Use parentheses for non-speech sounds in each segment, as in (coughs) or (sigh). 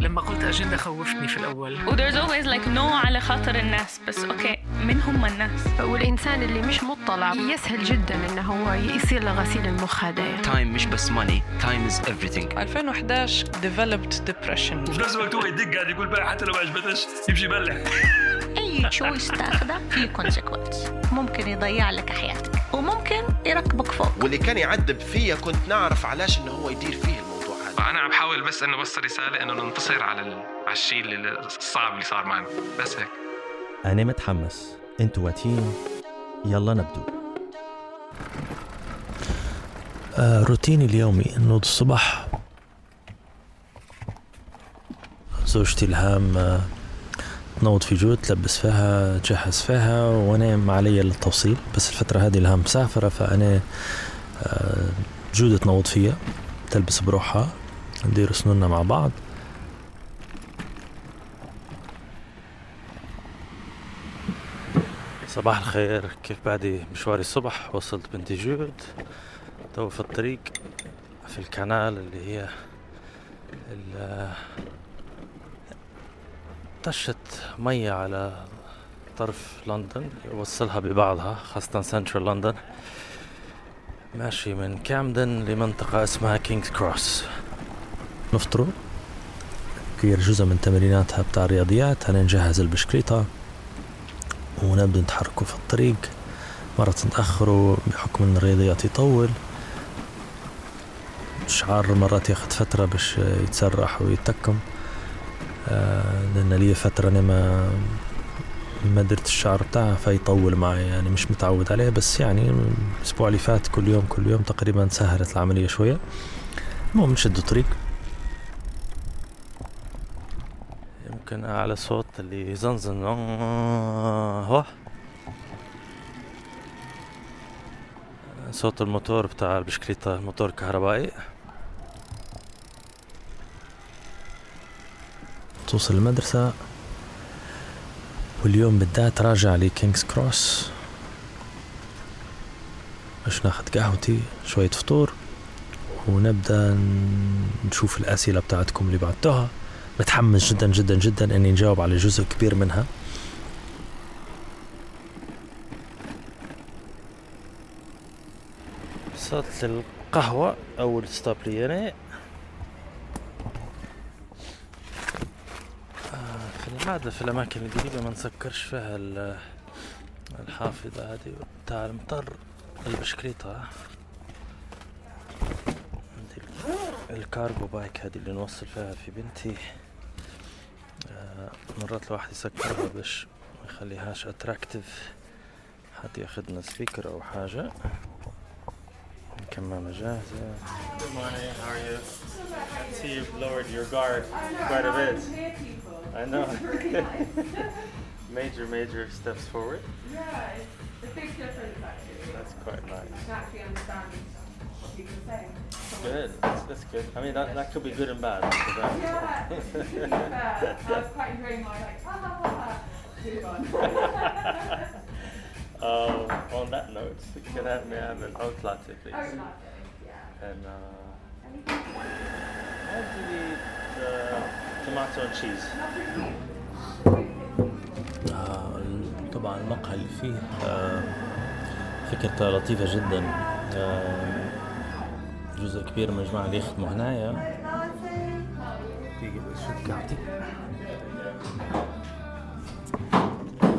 لما قلت اجنده خوفتني في الأول. و there's always like no على خاطر الناس بس okay من هم الناس. والإنسان اللي مش مطلع يسهل جدا إنه هو يصير له غسيل المخ هذا يعني. time مش بس money time is everything. 2011 developed depression. وفي نفس الوقت هو يدق قاعد يقول بقى حتى لو ما عجبتش يمشي يبلع. أي choice تاخده فيه consequence ممكن يضيع لك حياتك وممكن يركبك فوق. واللي كان يعذب فيا كنت نعرف علاش إنه هو يدير فيه فأنا عم بحاول بس إنه بوصل رسالة إنه ننتصر على ال... على الشيء اللي الصعب اللي صار معنا. بس هيك. أنا متحمس. أنتوا واتين يلا نبدو. آه روتيني اليومي إنه الصبح زوجتي الهام آه، تنوض في جود تلبس فيها تجهز فيها وأنا علي التوصيل بس الفترة هذه الهام مسافرة فأنا آه، جودة تنوض فيها تلبس بروحها. ندير سنوننا مع بعض. صباح الخير. كيف بعدي مشواري الصبح؟ وصلت بنتي جود. تو في الطريق في ال canal اللي هي طشت مية على طرف لندن يوصلها ببعضها خاصة سنترال لندن. ماشي من كامدن لمنطقة اسمها كينجز كروس. نفطروا كبير جزء من تمريناتها بتاع الرياضيات هنا نجهز البشكليطة ونبدأ نتحركوا في الطريق. مرة نتأخروا بحكم إن الرياضيات يطول. الشعار مرات ياخد فترة باش يتسرح ويتكم. آه، لأن لي فترة أنا ما ما درت الشعر بتاعها فيطول معي يعني مش متعود عليه بس يعني الأسبوع اللي فات كل يوم كل يوم تقريبا سهلت العملية شوية. المهم نشد طريق. يمكن أعلى صوت اللي يزنزن آه، هو. صوت الموتور بتاع البشكليتة الموتور كهربائي توصل المدرسة. واليوم بالذات راجع لكينجز كروس. باش ناخد قهوتي شوية فطور. ونبدأ نشوف الأسئلة بتاعتكم اللي بعتوها. متحمس جدا جدا جدا إني نجاوب على جزء كبير منها. وصلت للقهوة أول stop لي أنا آه، في العادة في الأماكن القريبة ما نسكرش فيها ال- الحافظة هذه. بتاع المطر البشكليطة. عندي ال- ال cargo bike هذه اللي نوصل فيها في بنتي. مرات الواحد يسكرها باش ما يخليهاش attractive حد ياخدنا speaker أو حاجة الكمامة جاهزة Good morning, how are you? I see you've lowered your guard quite a bit. I know. major, major steps forward. Yeah, it's a big difference actually. That's quite nice. Actually understand what people say. Good. That's, that's good. I mean, that, that could be good and bad. because I- Yeah, to be (laughs) fair, I was quite enjoying my like, ha ha ha ha. Too fun. Um, (laughs) (laughs) on that note, can I have, may I have an oat latte, please? Oat latte, yeah. And uh, how do you eat uh, tomato and cheese? آه، طبعا المقهى اللي فيه آه، فكرته لطيفة جدا آه، جزء كبير من الجماعة اللي يخدموا هنايا.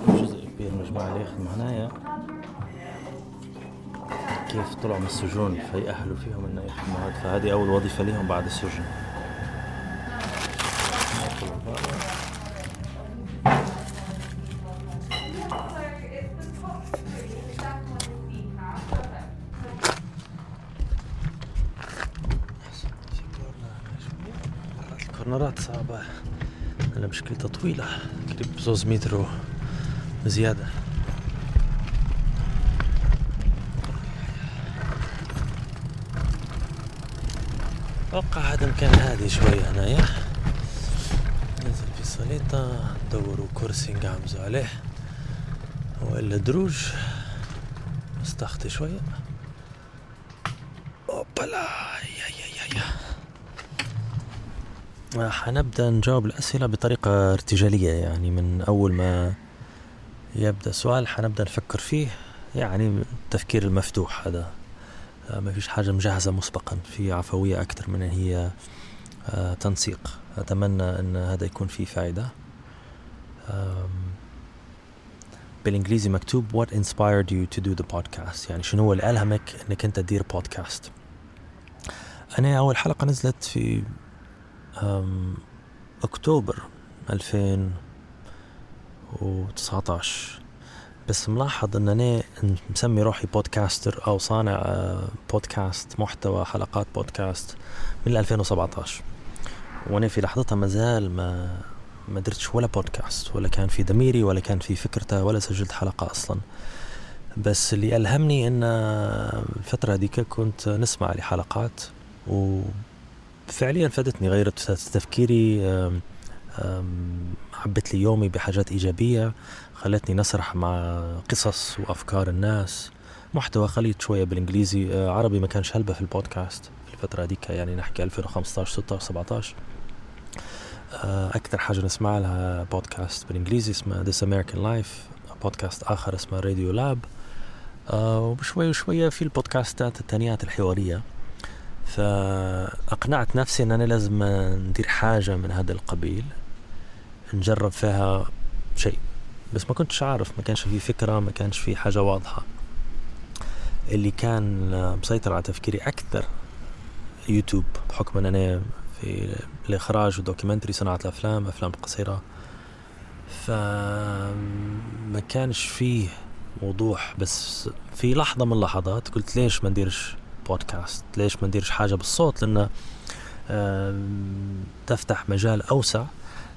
جزء كبير من الجماعة اللي يخدموا هنايا. كيف طلعوا من السجون فيأهلوا فيهم إنه يخدموا هاد فهذه أول وظيفة ليهم بعد السجن. طويلة. قريب زوز متر وزيادة أتوقع هذا مكان هادي شوية هنايا. ننزل في صليطة ندوروا كرسي نقعمزوا عليه. وإلا دروج نستخطي شوية. أوبلا حنبدأ نجاوب الأسئلة بطريقة ارتجالية يعني من أول ما يبدأ السؤال حنبدأ نفكر فيه يعني التفكير المفتوح هذا. آه، ما فيش حاجة مجهزة مسبقا في عفوية أكثر من هي آه، تنسيق. أتمنى أن هذا يكون فيه فائدة. بالإنجليزي مكتوب what inspired you to do the podcast? يعني شنو هو اللي ألهمك أنك أنت تدير بودكاست أنا أول حلقة نزلت في أكتوبر 2019 بس ملاحظ ان أنا مسمي روحي بودكاستر أو صانع آه، بودكاست محتوى حلقات بودكاست من 2017 وأنا في لحظتها مازال ما ما درتش ولا بودكاست ولا كان في ضميري ولا كان في فكرته ولا سجلت حلقة أصلا. بس اللي ألهمني أن الفترة هذيك كنت نسمع لحلقات وفعليا فادتني غيرت تفكيري حبت لي يومي بحاجات إيجابية خلتني نسرح مع قصص وأفكار الناس. محتوى خليط شوية بالإنجليزي آه، عربي ما كانش هلبة في البودكاست في الفترة هذيك يعني نحكي 2015 16 17 أكثر حاجة نسمع لها بودكاست بالإنجليزي اسمه This American Life بودكاست آخر اسمه راديو لاب وبشوية وشوية في البودكاستات التانيات الحوارية. فأقنعت نفسي أن أنا لازم ندير حاجة من هذا القبيل نجرب فيها شيء. بس ما كنتش عارف ما كانش في فكرة ما كانش في حاجة واضحة. اللي كان مسيطر على تفكيري أكثر يوتيوب بحكم أن أنا في الإخراج و documentary صناعة الأفلام أفلام قصيرة. فما كانش فيه وضوح بس في لحظة من اللحظات قلت ليش ما نديرش بودكاست. ليش ما نديرش حاجة بالصوت؟ لأنه تفتح مجال أوسع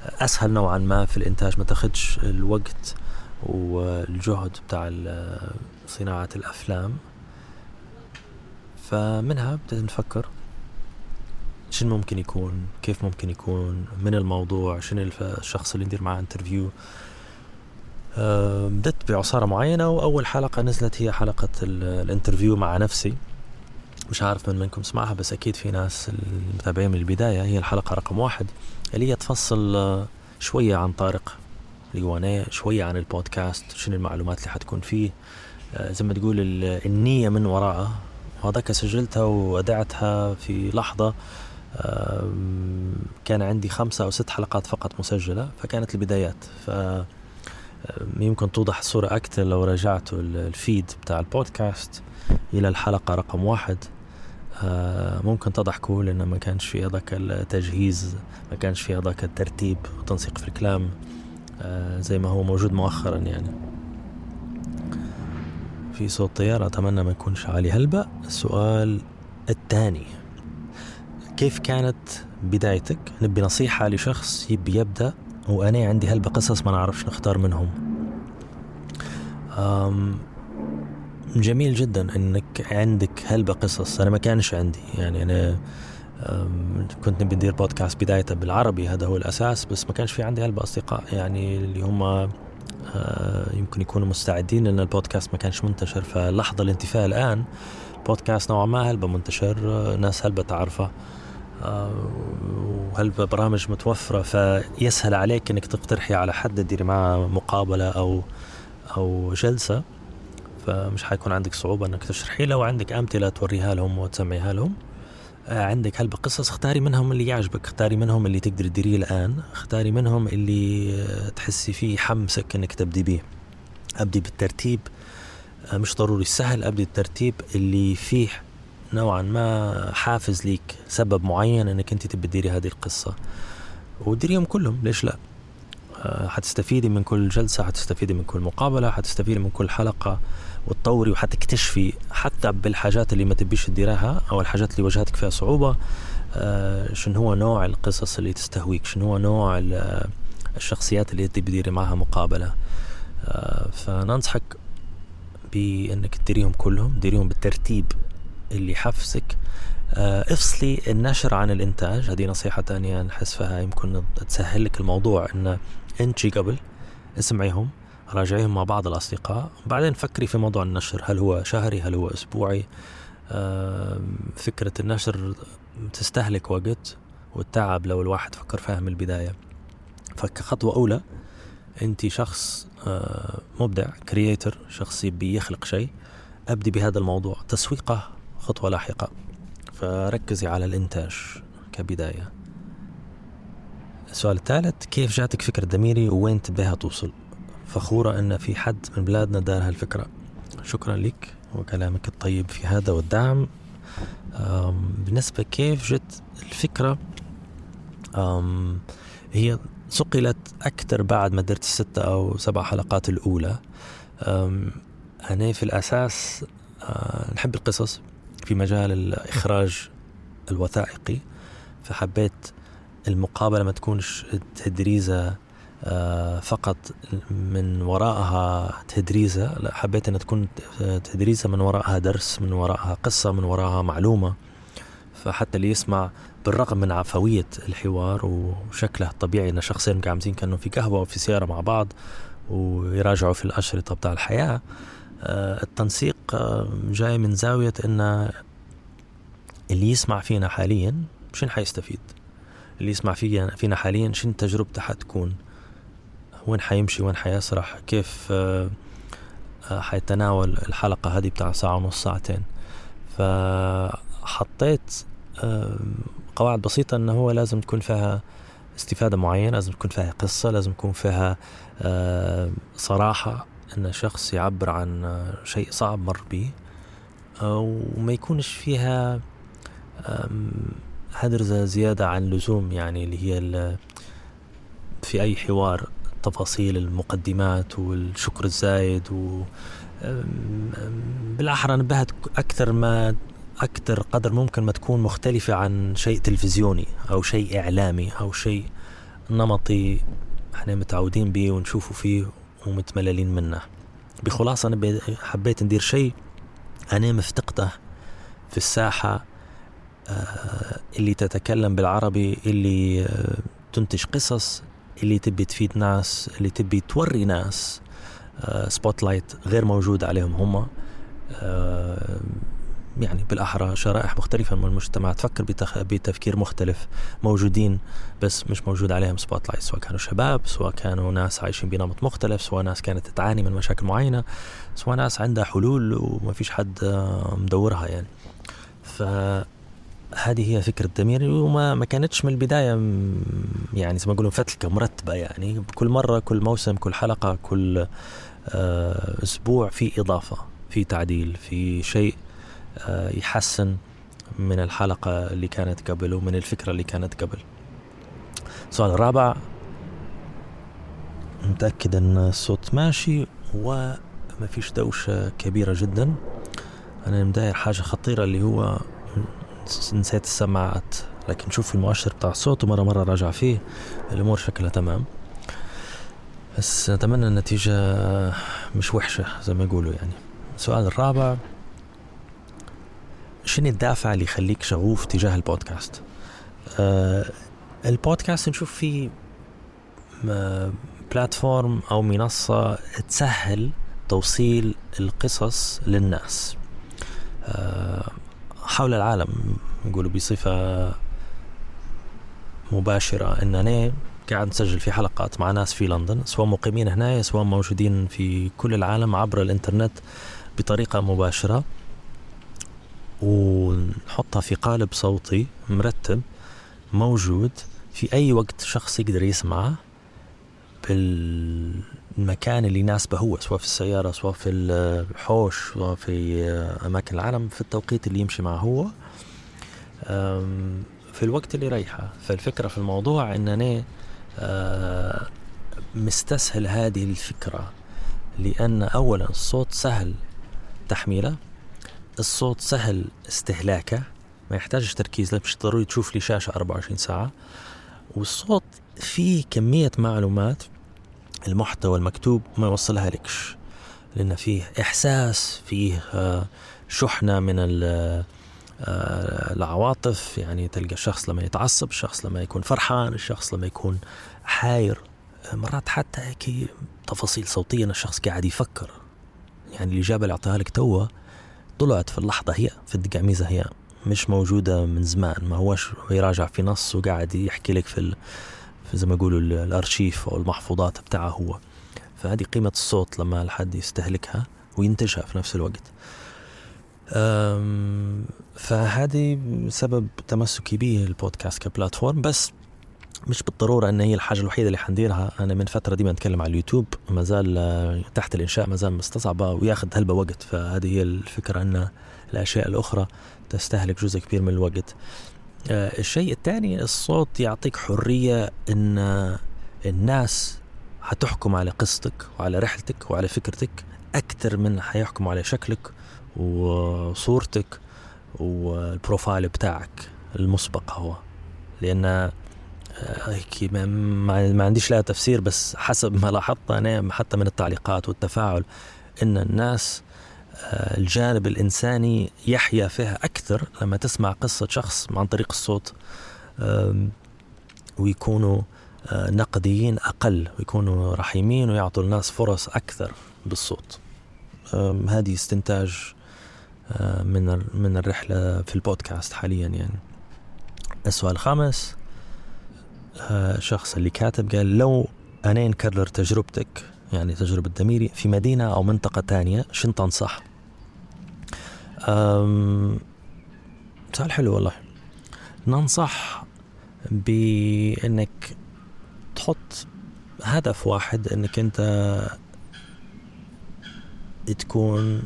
أسهل نوعا ما في الإنتاج. ما تاخدش الوقت والجهد بتاع صناعة الأفلام. فمنها بدأت نفكر شنو ممكن يكون كيف ممكن يكون من الموضوع شنو الشخص اللي ندير معاه انترفيو بدأت بعصارة معينة وأول حلقة نزلت هي حلقة الانترفيو مع نفسي. مش عارف من منكم سمعها بس أكيد في ناس المتابعين من البداية هي الحلقة رقم واحد اللي هي تفصل آه، شوية عن طارق أنا شوية عن البودكاست شنو المعلومات اللي حتكون فيه. آه، زي ما تقول النية من وراءه وهذاك سجلتها وأدعتها في لحظة كان عندي خمسة أو ست حلقات فقط مسجلة فكانت البدايات. ف يمكن توضح الصورة أكثر لو رجعتوا الفيد بتاع البودكاست إلى الحلقة رقم واحد. ممكن تضحكوا لأن ما كانش في هذاك التجهيز ما كانش في هذاك الترتيب والتنسيق في الكلام آه، زي ما هو موجود مؤخرا يعني. في صوت طيارة أتمنى ما يكونش عالي. هلبة السؤال الثاني. كيف كانت بدايتك؟ نبي نصيحة لشخص يبي يبدأ وأنا عندي هلبة قصص ما نعرفش نختار منهم. جميل جدا إنك عندك هلبة قصص. أنا ما كانش عندي. يعني أنا كنت نبي ندير بودكاست بدايته بالعربي. هذا هو الأساس بس ما كانش في عندي هلبة أصدقاء. يعني اللي هم آه، يمكن يكونوا مستعدين لأن البودكاست ما كانش منتشر. فلحظة الانتفاء الآن بودكاست نوعا ما هلبة منتشر. ناس هلبة تعرفه آه، وهلبة برامج متوفرة. فيسهل عليك إنك تقترحي على حد تديري معه مقابلة أو أو جلسة. فمش حيكون عندك صعوبة إنك تشرحي له وعندك أمثلة توريها لهم وتسمعيها لهم. آه، عندك هلبة قصص اختاري منهم اللي يعجبك اختاري منهم اللي تقدر تديريه الآن اختاري منهم اللي آه، تحسي فيه حمسك إنك تبدي بيه. أبدي بالترتيب. آه، مش ضروري سهل. أبدي الترتيب اللي فيه نوعا ما حافز ليك سبب معين إنك أنت تبدي تديري هذه القصة. وديريهم كلهم ليش لا؟ حتستفيدي من كل جلسة حتستفيدي من كل مقابلة حتستفيدي من كل حلقة. وتطوري وحتكتشفي حتى بالحاجات اللي ما تبيش تديرها أو الحاجات اللي واجهتك فيها صعوبة آه شنو هو نوع القصص اللي تستهويك؟ شنو هو نوع الشخصيات اللي تبي تديري معها مقابلة؟ آه فننصحك بأنك تديريهم كلهم ديريهم بالترتيب اللي يحفزك. آه افصلي النشر عن الإنتاج. هذه نصيحة تانية نحس فيها يمكن تسهل لك الموضوع إن انت قبل اسمعيهم. راجعيهم مع بعض الأصدقاء. بعدين فكري في موضوع النشر هل هو شهري هل هو أسبوعي؟ فكرة النشر تستهلك وقت والتعب لو الواحد فكر فيها من البداية. فكخطوة أولى أنت شخص آه، مبدع كرييتر شخص يبي يخلق شيء. أبدي بهذا الموضوع تسويقه خطوة لاحقة. فركزي على الإنتاج كبداية. السؤال الثالث كيف جاتك فكرة دميري وين تبيها توصل؟ فخورة أن في حد من بلادنا دار هالفكرة. شكرا لك وكلامك الطيب في هذا والدعم. بالنسبة كيف جت الفكرة؟ هي صقلت أكثر بعد ما درت الستة أو سبع حلقات الأولى. أنا في الأساس آه، نحب القصص في مجال الإخراج الوثائقي فحبيت المقابلة ما تكونش تدريزة فقط من وراءها تدريزة لا حبيت أن تكون تدريزة من وراءها درس من وراءها قصة من وراءها معلومة. فحتى اللي يسمع بالرغم من عفوية الحوار وشكله الطبيعي أن شخصين قاعدين كانوا في قهوة أو في سيارة مع بعض ويراجعوا في الأشرطة بتاع الحياة آه، التنسيق آه، جاي من زاوية أن اللي يسمع فينا حاليا شن حيستفيد؟ اللي يسمع فينا حاليا شن تجربته حتكون؟ وين حيمشي وين حيسرح كيف آه، حيتناول الحلقة هذه بتاع ساعة ونص ساعتين. فحطيت قواعد بسيطة أنه هو لازم تكون فيها استفادة معينة لازم تكون فيها قصة لازم يكون فيها صراحة أن شخص يعبر عن شيء صعب مر به وما يكونش فيها هدرزة زيادة عن اللزوم يعني اللي هي في أي حوار تفاصيل المقدمات والشكر الزايد و بالأحرى نبهت أكثر ما أكثر قدر ممكن ما تكون مختلفة عن شيء تلفزيوني أو شيء إعلامي أو شيء نمطي إحنا متعودين به ونشوفه فيه ومتمللين منه. بخلاصة أنا حبيت ندير شيء أنا مفتقده في الساحة آه، اللي تتكلم بالعربي اللي آه، تنتج قصص اللي تبي تفيد ناس اللي تبي توري ناس spot آه، light غير موجود عليهم هم. يعني بالأحرى شرائح مختلفة من المجتمع تفكر بتخ... بتفكير مختلف موجودين بس مش موجود عليهم spot light سواء كانوا شباب سواء كانوا ناس عايشين بنمط مختلف سواء ناس كانت تعاني من مشاكل معينة سواء ناس عندها حلول وما فيش حد مدورها يعني. ف هذه هي فكرة دمير وما ما كانتش من البداية يعني زي ما يقولون فتلكة مرتبة يعني. كل مرة كل موسم كل حلقة كل آه، أسبوع في إضافة في تعديل في شيء آه، يحسن من الحلقة اللي كانت قبل ومن الفكرة اللي كانت قبل. السؤال الرابع متأكد أن الصوت ماشي وما فيش دوشة كبيرة جدا. أنا مداير حاجة خطيرة اللي هو نسيت السماعات لكن شوف المؤشر بتاع الصوت ومرة مرة راجع فيه الأمور شكلها تمام. بس أتمنى النتيجة مش وحشة زي ما يقولوا يعني. السؤال الرابع شنو الدافع اللي يخليك شغوف تجاه البودكاست؟ آه البودكاست نشوف فيه بلاتفورم أو منصة تسهل توصيل القصص للناس. آه حول العالم نقولوا بصفة مباشرة اننا قاعد نسجل في حلقات مع ناس في لندن سواء مقيمين هنا سواء موجودين في كل العالم عبر الإنترنت بطريقة مباشرة. ونحطها في قالب صوتي مرتب موجود في أي وقت شخص يقدر يسمعه بالمكان اللي يناسبه هو سواء في السيارة سواء في الحوش سواء في أماكن العالم في التوقيت اللي يمشي معه هو. في الوقت اللي يريحه فالفكرة في الموضوع أنني آه، مستسهل هذه الفكرة. لأن أولا الصوت سهل تحميله الصوت سهل استهلاكه ما يحتاجش تركيز لا مش ضروري تشوف لي شاشة 24 ساعة. والصوت فيه كمية معلومات المحتوى المكتوب ما يوصلها لكش لأن فيه إحساس فيه آه، شحنة من آه، العواطف. يعني تلقى الشخص لما يتعصب الشخص لما يكون فرحان الشخص لما يكون حاير. مرات حتى هيك تفاصيل صوتية الشخص قاعد يفكر. يعني الإجابة اللي أعطاها لك توه طلعت في اللحظة هي في الدقعميزة هي مش موجودة من زمان. ما هوش يراجع في نص وقاعد يحكي لك. في زي ما يقولوا الأرشيف أو المحفوظات بتاعه هو. فهذه قيمة الصوت لما الحد يستهلكها وينتجها في نفس الوقت. فهذه سبب تمسكي به البودكاست كبلاتفورم. بس مش بالضرورة أن هي الحاجة الوحيدة اللي حنديرها. أنا من فترة ديما أتكلم على اليوتوب ما زال آه، تحت الإنشاء ما زال مستصعبة وياخذ هلبة وقت. فهذه هي الفكرة أن الأشياء الأخرى تستهلك جزء كبير من الوقت. الشيء الثاني الصوت يعطيك حرية أن الناس حتحكم على قصتك وعلى رحلتك وعلى فكرتك. أكثر من حيحكموا على شكلك وصورتك والبروفايل بتاعك المسبق هو. لأن آه، ما, عنديش لها تفسير بس حسب ما لاحظت أنا حتى من التعليقات والتفاعل إن الناس آه، الجانب الإنساني يحيا فيها أكثر لما تسمع قصة شخص عن طريق الصوت ويكونوا آه، نقديين أقل ويكونوا رحيمين ويعطوا الناس فرص أكثر بالصوت. هذه استنتاج آه، من من الرحلة في البودكاست حاليا يعني. السؤال الخامس الشخص آه، اللي كاتب قال لو أنا نكرر تجربتك يعني تجربة دميري في مدينة أو منطقة تانية شن تنصح سؤال حلو والله. ننصح بأنك تحط هدف واحد أنك أنت تكون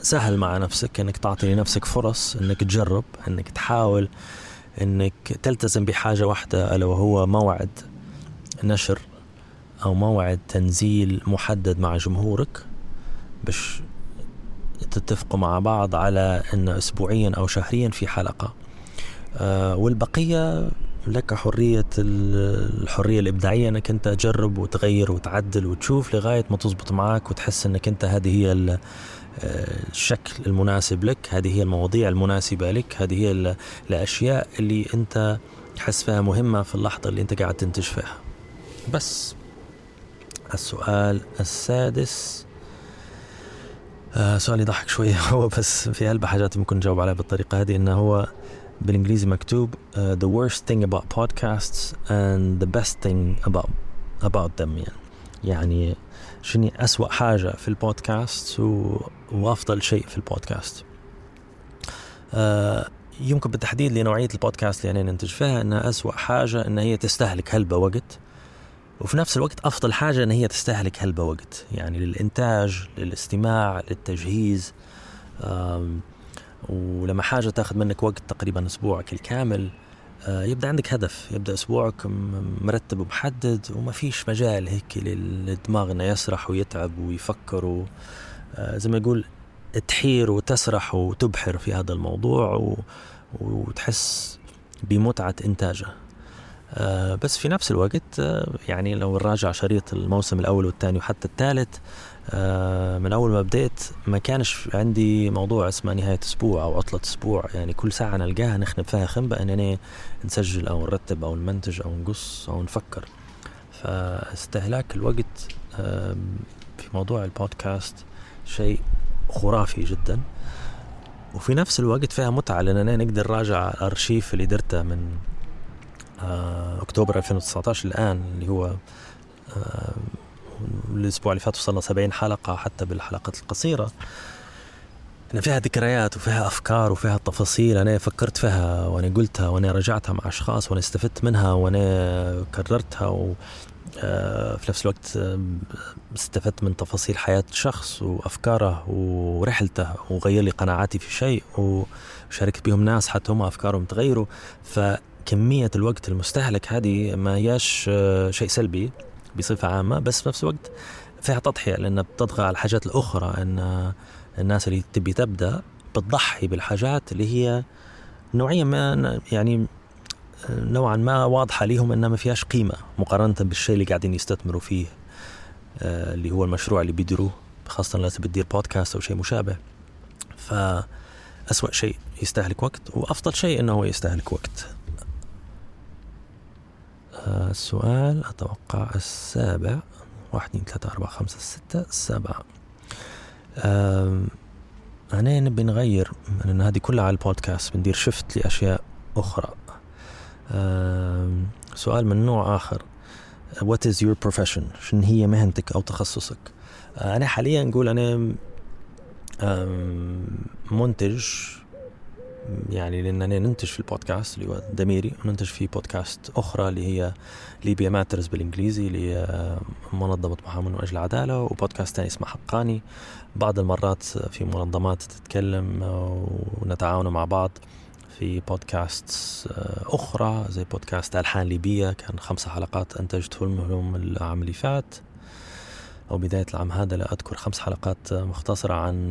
سهل مع نفسك إنك تعطي لنفسك فرص إنك تجرب إنك تحاول إنك تلتزم بحاجة واحدة ألا وهو موعد نشر. أو موعد تنزيل محدد مع جمهورك باش تتفقوا مع بعض على أن اسبوعيا أو شهريا في حلقة. آه والبقية لك حرية الحرية الإبداعية أنك أنت تجرب وتغير وتعدل وتشوف لغاية ما تزبط معك وتحس أنك أنت هذه هي الشكل المناسب لك هذه هي المواضيع المناسبة لك هذه هي الأشياء اللي أنت تحس فيها مهمة في اللحظة اللي أنت قاعد تنتج فيها. بس. السؤال السادس. آه سؤال يضحك شوية. (laughs) هو بس في هلبة حاجات ممكن نجاوب عليها بالطريقة هذه إنه هو بالإنجليزي مكتوب uh, the worst thing about podcasts and the best thing about about them. يعني يعني شنو أسوأ حاجة في البودكاست و... وأفضل شيء في البودكاست. آه يمكن بالتحديد لنوعية البودكاست اللي أنا ننتج فيها أنها أسوأ حاجة أن هي تستهلك هلبة وقت. وفي نفس الوقت أفضل حاجة أن هي تستهلك هلبة وقت يعني للإنتاج للاستماع للتجهيز ولما حاجة تاخذ منك وقت تقريبا أسبوعك الكامل آه، يبدأ عندك هدف يبدأ أسبوعك مرتب ومحدد وما فيش مجال هيك للدماغ إنه يسرح ويتعب ويفكر و آه، زي ما يقول تحير وتسرح وتبحر في هذا الموضوع و... وتحس بمتعة إنتاجه. آه، بس في نفس الوقت يعني لو نراجع شريط الموسم الأول والثاني وحتى الثالث آه، من أول ما بديت ما كانش عندي موضوع اسمه نهاية أسبوع أو عطلة أسبوع. يعني كل ساعة نلقاها نخنب فيها خنبة اننا نسجل أو نرتب أو نمنتج أو نقص أو نفكر. فاستهلاك الوقت في موضوع البودكاست شيء خرافي جدا. وفي نفس الوقت فيها متعة لأننا نقدر نراجع الأرشيف اللي درته من آه، أكتوبر 2019 الآن اللي هو الأسبوع اللي فات وصلنا 70 حلقة حتى بالحلقات القصيرة. إن فيها ذكريات وفيها أفكار وفيها تفاصيل أنا فكرت فيها وأنا قلتها وأنا رجعتها مع أشخاص وأنا استفدت منها وأنا كررتها و آه، في نفس الوقت آه، استفدت من تفاصيل حياة شخص وأفكاره ورحلته وغير لي قناعاتي في شيء وشاركت بهم ناس حتى هم أفكارهم تغيروا. فكمية الوقت المستهلك هذه ما هياش آه، شيء سلبي بصفة عامة بس في نفس الوقت فيها تضحية لأنها بتطغى على الحاجات الأخرى أن الناس اللي تبي تبدأ بتضحي بالحاجات اللي هي نوعيا ما يعني نوعا ما واضحة ليهم أنها ما فيهاش قيمة مقارنة بالشيء اللي قاعدين يستثمروا فيه آه، اللي هو المشروع اللي بيديروه خاصة لو تبي تدير بودكاست أو شيء مشابه. فأسوأ شيء يستهلك وقت وأفضل شيء أنه هو يستهلك وقت. السؤال أتوقع السابع. واحد اثنين ثلاثة أربعة خمسة ستة سبعة. أنا نبي نغير لأن هذه كلها على البودكاست. بندير شفت لأشياء أخرى. سؤال من نوع آخر. What is your profession? شنو هي مهنتك أو تخصصك؟ أه أنا حاليا نقول أنا منتج يعني لأننا ننتج في البودكاست اللي هو دميري وننتج في بودكاست أخرى اللي هي Libya Matters بالإنجليزي اللي هي منظمة محامون من أجل العدالة وبودكاست ثاني اسمه حقاني. بعض المرات في منظمات تتكلم ونتعاون مع بعض في بودكاست أخرى زي بودكاست ألحان ليبية كان خمسة حلقات أنتجته لهم العام اللي فات. أو بداية العام هذا لا أذكر خمس حلقات مختصرة عن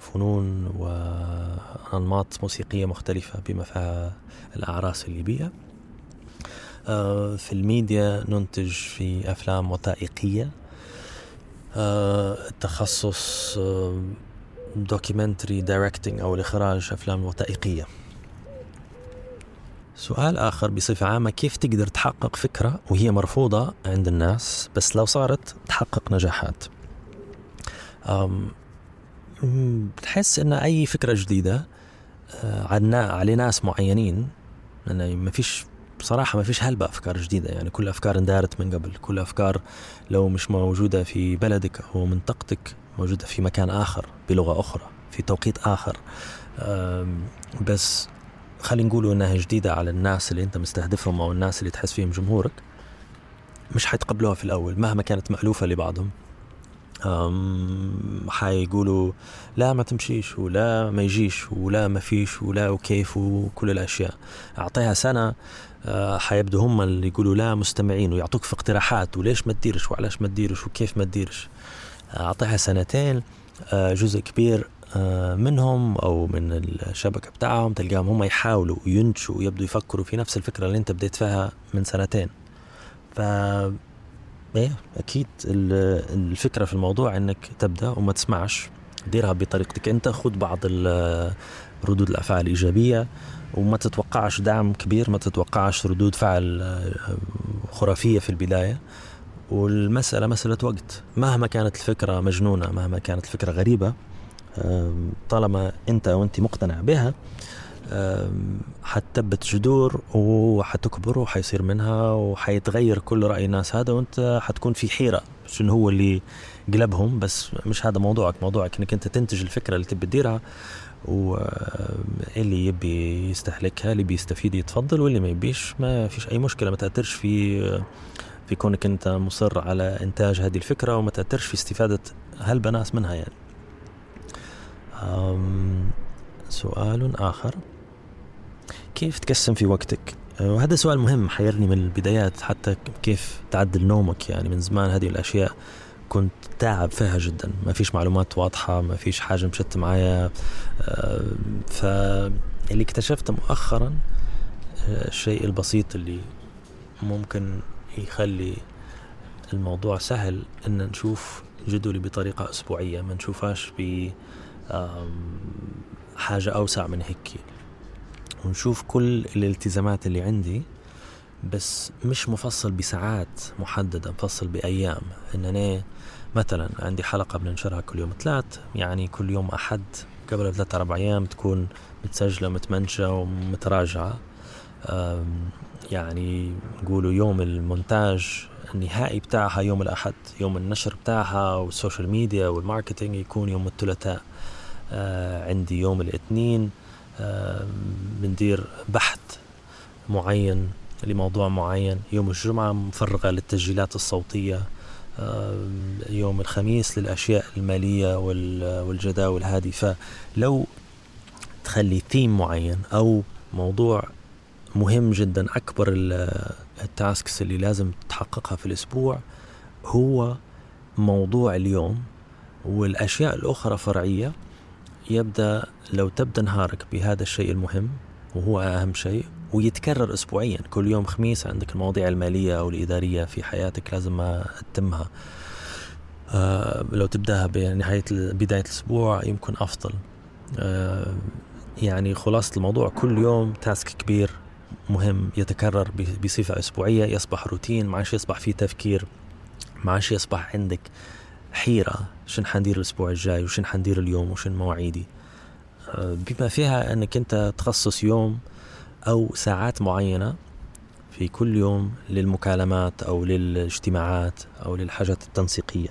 فنون وأنماط موسيقية مختلفة بما فيها الأعراس الليبية. في الميديا ننتج في أفلام وثائقية. التخصص documentary directing أو الإخراج أفلام وثائقية. سؤال آخر بصفة عامة كيف تقدر تحقق فكرة وهي مرفوضة عند الناس بس لو صارت تحقق نجاحات؟ بتحس أن أي فكرة جديدة عنا على ناس معينين لأن ما فيش بصراحة ما فيش هلبة أفكار جديدة. يعني كل أفكار اندارت من قبل كل أفكار لو مش موجودة في بلدك أو منطقتك موجودة في مكان آخر بلغة أخرى في توقيت آخر. بس خلينا نقولوا إنها جديدة على الناس اللي أنت مستهدفهم أو الناس اللي تحس فيهم جمهورك مش حيتقبلوها في الأول مهما كانت مألوفة لبعضهم. حيقولوا لا ما تمشيش ولا ما يجيش ولا ما فيش ولا وكيف وكل الأشياء. أعطيها سنة حيبدو هم اللي يقولوا لا مستمعين ويعطوك في اقتراحات وليش ما تديرش وعلاش ما تديرش وكيف ما تديرش. أعطيها سنتين جزء كبير منهم أو من الشبكة بتاعهم تلقاهم هم يحاولوا ينتجوا ويبدوا يفكروا في نفس الفكرة اللي أنت بديت فيها من سنتين. ف إيه أكيد الفكرة في الموضوع إنك تبدأ وما تسمعش. ديرها بطريقتك أنت خذ بعض ردود الأفعال الإيجابية وما تتوقعش دعم كبير ما تتوقعش ردود فعل خرافية في البداية. والمسألة مسألة وقت. مهما كانت الفكرة مجنونة مهما كانت الفكرة غريبة طالما انت وانت مقتنع بها حتثبت جذور وحتكبر وحيصير منها وحيتغير كل رأي الناس. هذا وانت حتكون في حيرة شنو هو اللي قلبهم. بس مش هذا موضوعك. موضوعك انك انت تنتج الفكرة اللي تبي تديرها واللي يبي يستهلكها اللي بيستفيد يتفضل واللي ما يبيش ما فيش أي مشكلة. ما تأثرش في في كونك انت مصر على إنتاج هذه الفكرة وما تأثرش في استفادة هالبناس منها يعني. سؤال آخر. كيف تقسم في وقتك؟ وهذا سؤال مهم حيرني من البدايات حتى كيف تعدل نومك؟ يعني من زمان هذه الأشياء كنت تعب فيها جدا. ما فيش معلومات واضحة ما فيش حاجة مشت معايا. فاللي اكتشفته مؤخرا الشيء البسيط اللي ممكن يخلي الموضوع سهل إن نشوف جدولي بطريقة أسبوعية ما نشوفهاش ب حاجة أوسع من هيك. ونشوف كل الالتزامات اللي عندي بس مش مفصل بساعات محددة مفصل بأيام. إن أنا مثلا عندي حلقة بننشرها كل يوم ثلاث يعني كل يوم أحد قبل ثلاثة أربع أيام تكون متسجلة ومتمنشة ومتراجعة. يعني نقولوا يوم المونتاج النهائي بتاعها يوم الأحد يوم النشر بتاعها وال social media وال marketing يكون يوم الثلاثاء. عندي يوم الاثنين آه بندير بحث معين لموضوع معين. يوم الجمعة مفرغة للتسجيلات الصوتية. آه يوم الخميس للأشياء المالية والجداول هذه. فلو تخلي ثيم معين أو موضوع مهم جدا أكبر ال tasks اللي لازم تحققها في الأسبوع هو موضوع اليوم والأشياء الأخرى فرعية. يبدأ لو تبدأ نهارك بهذا الشيء المهم وهو أهم شيء ويتكرر أسبوعيا. كل يوم خميس عندك المواضيع المالية أو الإدارية في حياتك لازم تتمها. آه لو تبدأها بنهاية بداية الأسبوع يمكن أفضل. آه يعني خلاصة الموضوع كل يوم تاسك كبير مهم يتكرر بصفة أسبوعية. يصبح روتين ما عادش يصبح فيه تفكير ما عادش يصبح عندك حيرة شن حندير الأسبوع الجاي وشن حندير اليوم وشن مواعيدي؟ بما فيها أنك أنت تخصص يوم أو ساعات معينة في كل يوم للمكالمات أو للاجتماعات أو للحاجات التنسيقية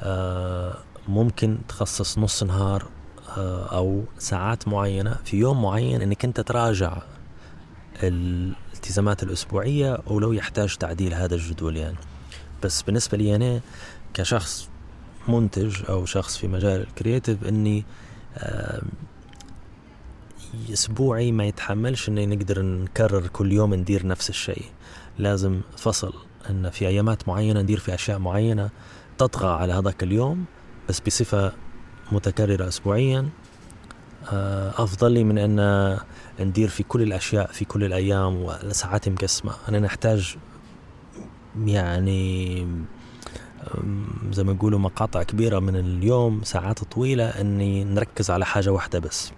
آه، ممكن تخصص نص نهار آه، أو ساعات معينة في يوم معين أنك أنت تراجع الالتزامات الأسبوعية أو لو يحتاج تعديل هذا الجدول يعني. بس بالنسبة لي أنا كشخص منتج أو شخص في مجال الكرياتيف أني أسبوعي ما يتحملش إني نقدر نكرر كل يوم ندير نفس الشيء. لازم فصل إن في أيامات معينة ندير في أشياء معينة تطغى على هذاك اليوم بس بصفة متكررة اسبوعيا آه، افضل لي من إن ندير في كل الأشياء في كل الأيام وساعات مقسمة. أنا نحتاج يعني زي ما يقولوا مقاطع كبيرة من اليوم ساعات طويلة إني نركز على حاجة واحدة بس.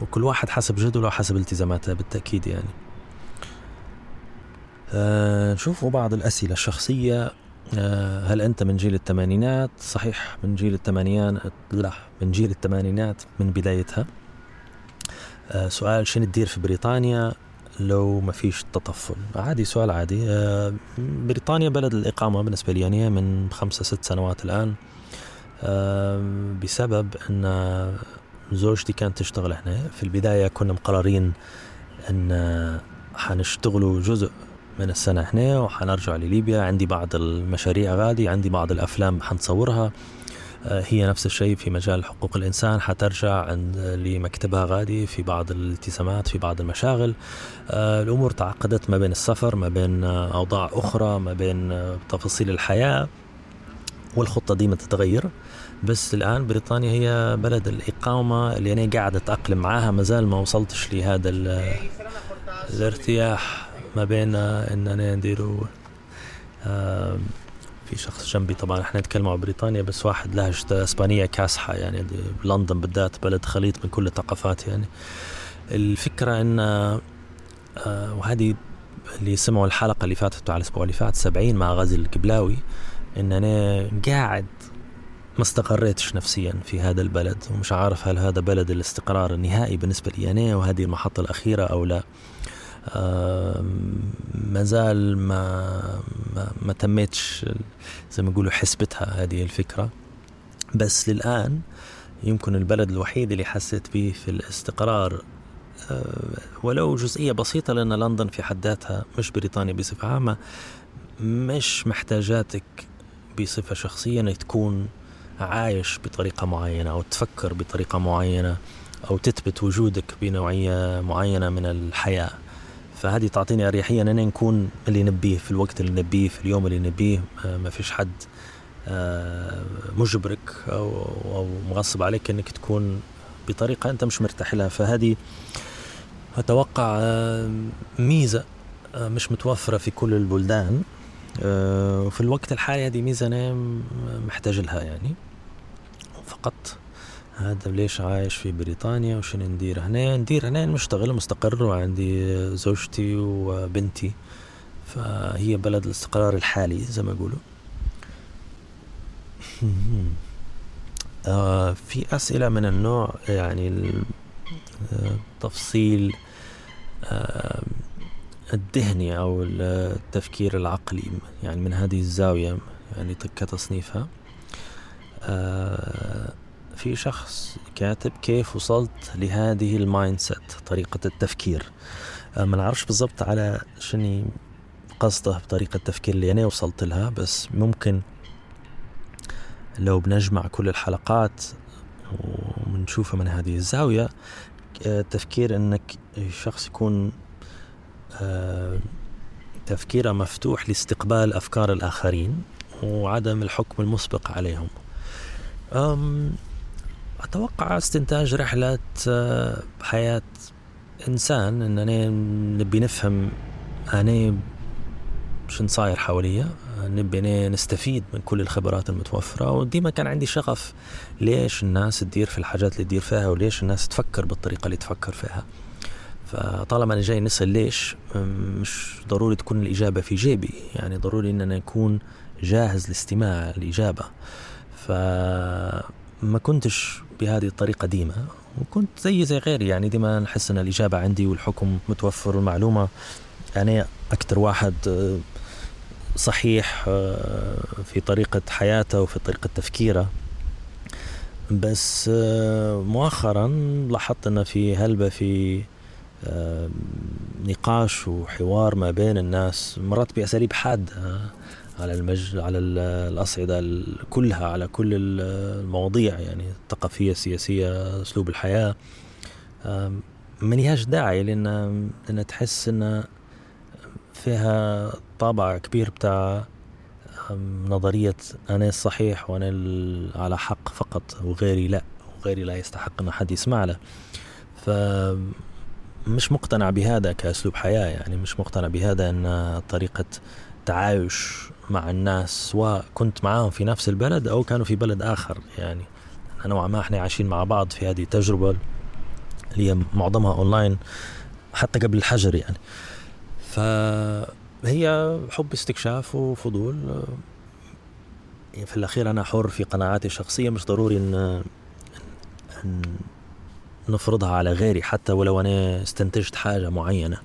وكل واحد حسب جدوله وحسب التزاماته بالتأكيد يعني. آه نشوفوا بعض الأسئلة الشخصية. آه هل أنت من جيل الثمانينات؟ صحيح من جيل الثمانينات. لا من جيل الثمانينات من بدايتها. آه سؤال شنو تدير في بريطانيا؟ لو ما فيش تطفل. عادي سؤال عادي. آه بريطانيا بلد الإقامة بالنسبة لي يعني من خمسة ست سنوات الآن. آه بسبب أن زوجتي كانت تشتغل هنا. في البداية كنا مقررين أن حنشتغلوا جزء من السنة هنا وحنرجع لليبيا. عندي بعض المشاريع غادي عندي بعض الأفلام حنصورها. هي نفس الشيء في مجال حقوق الإنسان حترجع عند لمكتبها غادي في بعض الالتزامات في بعض المشاغل. آه، الأمور تعقدت ما بين السفر ما بين أوضاع أخرى ما بين تفاصيل الحياة والخطة دي ما تتغير. بس الآن بريطانيا هي بلد الإقامة اللي أنا قاعد أتأقلم معاها ما زال ما وصلتش لهذا الارتياح ما بين إن أنا في شخص جنبي. طبعا إحنا نتكلم عن بريطانيا بس واحد لهجته إسبانية كاسحة يعني لندن بالذات بلد خليط من كل الثقافات يعني. الفكرة إن آه، وهذه اللي سمعوا الحلقة اللي فاتت على الأسبوع اللي فات 70 مع غازي القبلاوي إن أنا قاعد ما استقريتش نفسيا في هذا البلد ومش عارف هل هذا بلد الاستقرار النهائي بالنسبة لي أنا وهذه المحطة الأخيرة أو لا. ما زال ما, ما, ما تميتش زي ما يقولوا حسبتها هذه الفكرة. بس للآن يمكن البلد الوحيد اللي حسيت به في الاستقرار ولو جزئية بسيطة لأن لندن في حد ذاتها مش بريطانيا بصفة عامة مش محتاجاتك بصفة شخصية إنك تكون عايش بطريقة معينة أو تفكر بطريقة معينة أو تثبت وجودك بنوعية معينة من الحياة. فهذه تعطيني أريحية أن نكون اللي نبيه في الوقت اللي نبيه في اليوم اللي نبيه. آه، ما فيش حد آه، مجبرك أو مغصب عليك أنك تكون بطريقة أنت مش مرتاح لها. فهذه أتوقع آه، ميزة مش متوفرة في كل البلدان. وفي الوقت الحالي هذه ميزة أنا محتاج لها يعني. فقط هذا ليش عايش في بريطانيا وشنو ندير هنا؟ ندير هنا مشتغل مستقر وعندي زوجتي وبنتي. فهي بلد الاستقرار الحالي زي ما يقولوا. (laughs) آه في أسئلة من النوع يعني التفصيل آه الذهني أو التفكير العقلي يعني من هذه الزاوية يعني كتصنيفها. آه، في شخص كاتب كيف وصلت لهذه ال mindset طريقة التفكير. آه، ما نعرفش بالضبط على شنو قصده بطريقة التفكير اللي أنا وصلت لها بس ممكن لو بنجمع كل الحلقات ونشوفها من هذه الزاوية التفكير أنك الشخص يكون تفكيره مفتوح لاستقبال أفكار الآخرين وعدم الحكم المسبق عليهم. أتوقع استنتاج رحلة آه، حياة إنسان أننا نبي نفهم أنا شن صاير حواليا نبي نستفيد من كل الخبرات المتوفرة وديما كان عندي شغف ليش الناس تدير في الحاجات اللي تدير فيها وليش الناس تفكر بالطريقة اللي تفكر فيها. فطالما أنا جاي نسأل ليش مش ضروري تكون الإجابة في جيبي يعني ضروري أن أنا أكون جاهز لاستماع الإجابة. ف ما كنتش بهذه الطريقة ديما وكنت زي زي غيري يعني ديما نحس أن الإجابة عندي والحكم متوفر والمعلومة. يعني أكثر واحد آه، صحيح آه، في طريقة حياته وفي طريقة تفكيره. بس آه، مؤخرا لاحظت أن في هلبة في نقاش وحوار ما بين الناس مرات بأساليب حادة على المج على الأصعدة كلها على كل المواضيع يعني الثقافية السياسية أسلوب الحياة. ما لهاش داعي لأن لأن تحس أن فيها طابع كبير بتاع نظرية أنا الصحيح وأنا على حق فقط وغيري لا وغيري لا يستحق أن حد يسمع له. ف مش مقتنع بهذا كأسلوب حياة يعني مش مقتنع بهذا أن طريقة تعايش مع الناس سواء كنت معاهم في نفس البلد أو كانوا في بلد آخر يعني نوعا ما إحنا عايشين مع بعض في هذه التجربة اللي هي معظمها أونلاين حتى قبل الحجر يعني. فهي حب استكشاف وفضول. في الأخير أنا حر في قناعاتي الشخصية مش ضروري إن, إن نفرضها على غيري حتى ولو أنا استنتجت حاجة معينة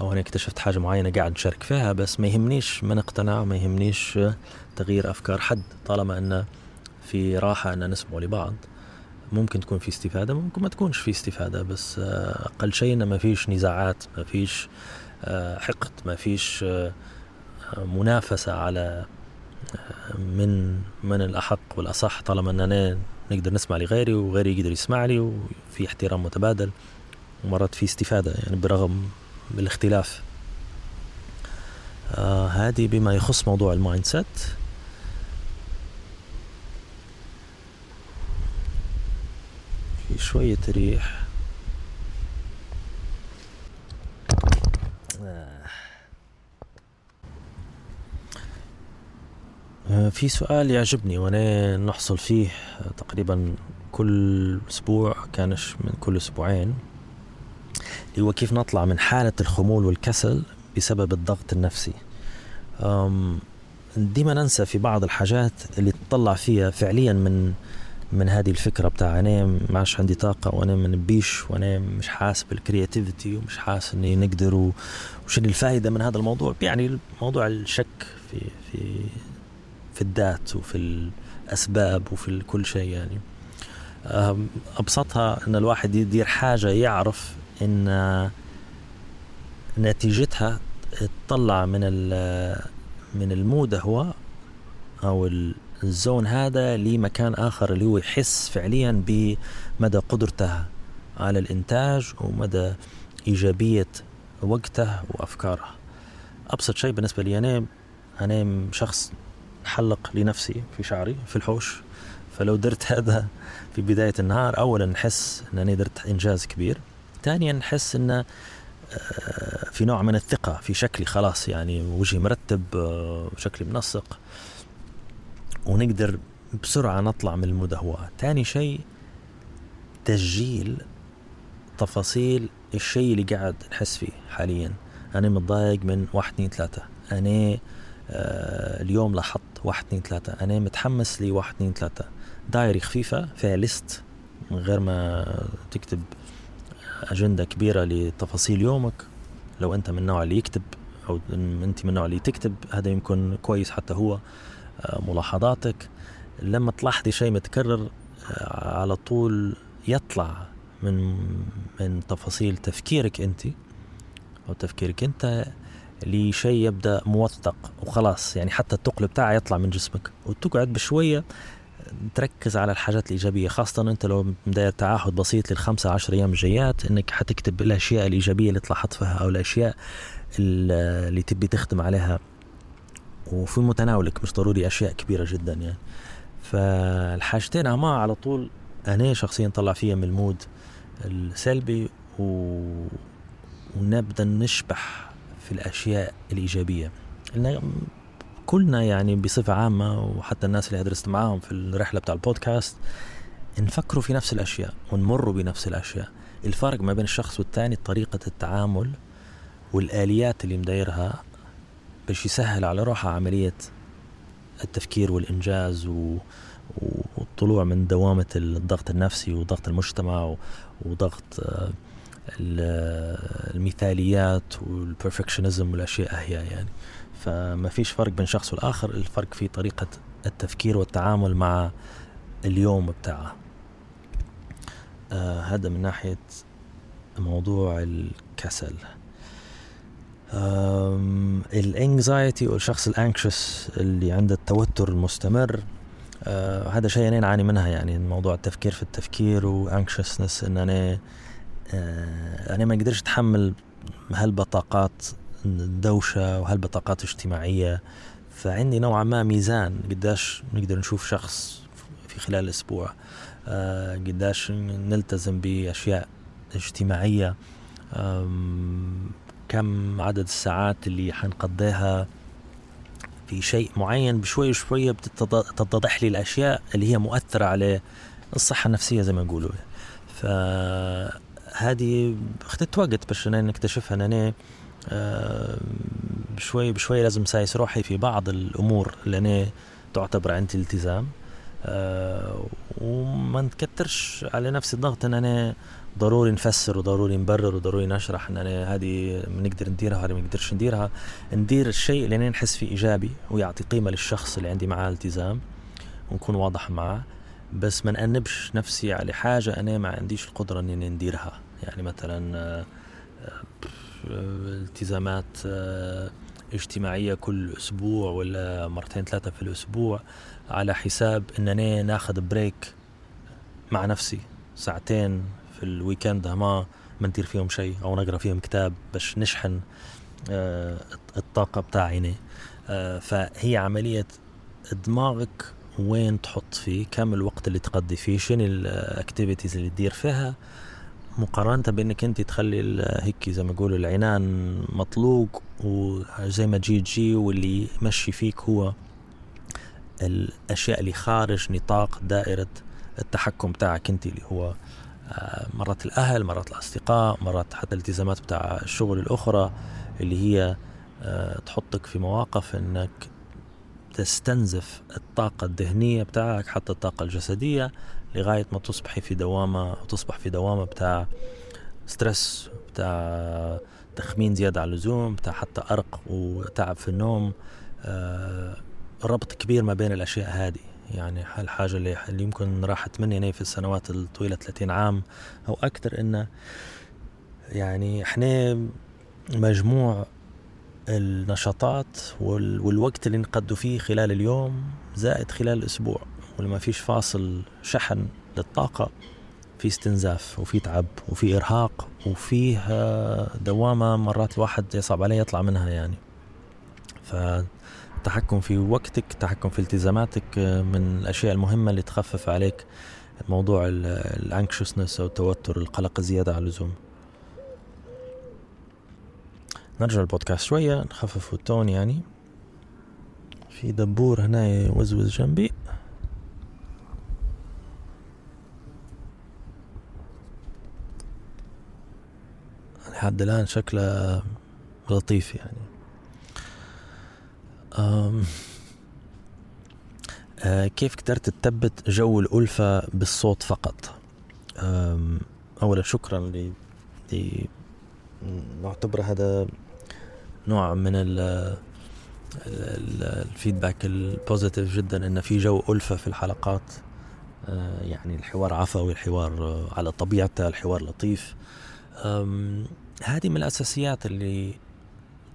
أو أنا اكتشفت حاجة معينة قاعد نشارك فيها بس ما يهمنيش من اقتنع ما يهمنيش تغيير أفكار حد. طالما أن في راحة أن نسمع لبعض ممكن تكون في استفادة ممكن ما تكونش في استفادة بس أقل شيء أن ما فيش نزاعات ما فيش حقد ما فيش منافسة على من من الأحق والأصح. طالما أننا نقدر نسمع لغيري وغيري يقدر يسمع لي وفي احترام متبادل. ومرات في استفادة يعني برغم الاختلاف. آه هذه بما يخص موضوع ال mindset. في شوية ريح آه، في سؤال يعجبني وأنا نحصل فيه تقريبا كل أسبوع كانش من كل أسبوعين اللي هو كيف نطلع من حالة الخمول والكسل بسبب الضغط النفسي. ديما ننسى في بعض الحاجات اللي تطلع فيها فعليا من من هذه الفكرة بتاع أنا ما عندي طاقة وأنا ما نبيش وأنا مش حاسس بالكرياتيفيتي ومش حاسس إني نقدر وشنو الفائدة من هذا الموضوع؟ يعني موضوع الشك في في في الذات وفي الأسباب وفي كل شيء يعني. أبسطها أن الواحد يدير حاجة يعرف إن نتيجتها تطلع من من المود هو أو الزون هذا لمكان آخر اللي هو يحس فعليا بمدى قدرته على الإنتاج ومدى إيجابية وقته وأفكاره. أبسط شيء بالنسبة لي أنا أنا شخص حلق لنفسي في شعري في الحوش. فلو درت هذا في بداية النهار اولا نحس أنني درت إنجاز كبير. ثانيا نحس أن آه، في نوع من الثقة في شكلي خلاص يعني وجهي مرتب آه، شكلي منسق. ونقدر بسرعة نطلع من المدهوة. ثاني شيء تسجيل تفاصيل الشيء اللي قاعد نحس فيه حاليا. أنا متضايق من واحد اثنين ثلاثة. أنا آه اليوم لاحظت واحد اثنين ثلاثة. أنا متحمس لي واحد اثنين ثلاثة. دايري خفيفة فيها ليست من غير ما تكتب أجندة كبيرة لتفاصيل يومك. لو أنت من النوع اللي يكتب أو أنت من النوع اللي تكتب هذا يمكن كويس حتى هو آه، ملاحظاتك. لما تلاحظي شيء متكرر آه، على طول يطلع من من تفاصيل تفكيرك أنت أو تفكيرك أنت لشيء يبدأ موثق وخلاص. يعني حتى الثقل بتاعه يطلع من جسمك وتقعد بشوية تركز على الحاجات الإيجابية. خاصة أنت لو مداير تعهد بسيط للخمسة عشر أيام الجايات أنك حتكتب الأشياء الإيجابية اللي تلاحظت فيها أو الأشياء اللي تبي تخدم عليها. وفي متناولك مش ضروري أشياء كبيرة جدا يعني. فالحاجتين أما على طول أنا شخصيا طلع فيها من المود السلبي و... ونبدأ نشبح في الأشياء الإيجابية. كلنا يعني بصفة عامة وحتى الناس اللي درست معاهم في الرحلة بتاع البودكاست نفكروا في نفس الأشياء ونمروا بنفس الأشياء. الفرق ما بين الشخص والتاني طريقة التعامل والآليات اللي مدايرها باش يسهل على روحه عملية التفكير والإنجاز و... الطلوع من دوامة الضغط النفسي وضغط المجتمع وضغط آه، المثاليات والبرفكشنزم والأشياء هي يعني. فما فيش فرق بين شخص والآخر الفرق في طريقة التفكير والتعامل مع اليوم بتاعه. آه هذا من ناحية موضوع الكسل. ال anxiety والشخص ال anxious اللي عنده التوتر المستمر آه هذا شيء أنا نعاني منها يعني موضوع التفكير في التفكير و anxiousness إن أنا أنا ما أقدرش أتحمل هلبا طاقات دوشة وهلبا طاقات اجتماعية فعندي نوعا ما ميزان. قداش نقدر نشوف شخص في خلال الأسبوع؟ آه قداش نلتزم بأشياء اجتماعية؟ كم عدد الساعات اللي حنقضيها في شيء معين؟ بشوي شوية بتتضح لي الأشياء اللي هي مؤثرة على الصحة النفسية زي ما نقولوا فهذه اخذت وقت باش أنا نكتشفها. ان أنا بشوي بشوي لازم سايس روحي في بعض الأمور اللي أنا تعتبر عندي التزام. أه وما نكترش على نفسي الضغط إن أنا ضروري نفسر وضروري نبرر وضروري نشرح إن أنا هذه بنقدر نديرها وهذه ما نقدرش نديرها. ندير الشيء اللي أنا نحس فيه إيجابي ويعطي قيمة للشخص اللي عندي معاه التزام ونكون واضح معاه. بس ما نأنبش نفسي على حاجة أنا ما عنديش القدرة إني نديرها. يعني مثلا آه، التزامات آه، اجتماعية كل أسبوع ولا مرتين ثلاثة في الأسبوع على حساب أنني ناخذ break مع نفسي. ساعتين في ال weekend ما ما ندير فيهم شيء أو نقرأ فيهم كتاب باش نشحن آه، الطاقة بتاعيني. آه، فهي عملية دماغك وين تحط فيه كم الوقت اللي تقضي فيه شنو ال activities اللي تدير فيها. مقارنة بإنك أنت تخلي هيك زي ما يقولوا العنان مطلوق وزي ما تجي تجي واللي يمشي فيك هو الأشياء اللي خارج نطاق دائرة التحكم بتاعك أنت اللي هو آه، مرات الأهل مرات الأصدقاء مرات حتى الالتزامات بتاع الشغل الأخرى اللي هي آه، تحطك في مواقف إنك تستنزف الطاقة الذهنية بتاعك حتى الطاقة الجسدية لغاية ما تصبحي في دوامة تصبح في دوامة بتاع ستريس بتاع تخمين زيادة على اللزوم بتاع حتى أرق وتعب في النوم. آه ربط كبير ما بين الأشياء هذه. يعني الحاجة اللي يمكن راحت مني أنا في السنوات الطويلة 30 عام أو أكثر إنه يعني إحنا مجموع النشاطات والوقت اللي نقضوا فيه خلال اليوم زائد خلال الأسبوع ولما فيش فاصل شحن للطاقة في استنزاف وفي تعب وفي إرهاق وفيه دوامة مرات الواحد يصعب عليه يطلع منها يعني. فالتحكم في وقتك التحكم في التزاماتك من الأشياء المهمة اللي تخفف عليك موضوع ال anxiousness أو التوتر القلق الزيادة على اللزوم. نرجع البودكاست شوية نخفف ال tone يعني. في دبور هنا يوزوز جنبي. لحد الآن شكله لطيف يعني. أم آه كيف قدرت تثبت جو الألفة بالصوت فقط؟ أولا شكرا نعتبر هذا نوع من ال ال feedback ال positive جدا إن في جو ألفة في الحلقات. آه يعني الحوار عفوي الحوار على طبيعته الحوار لطيف. هذه من الأساسيات اللي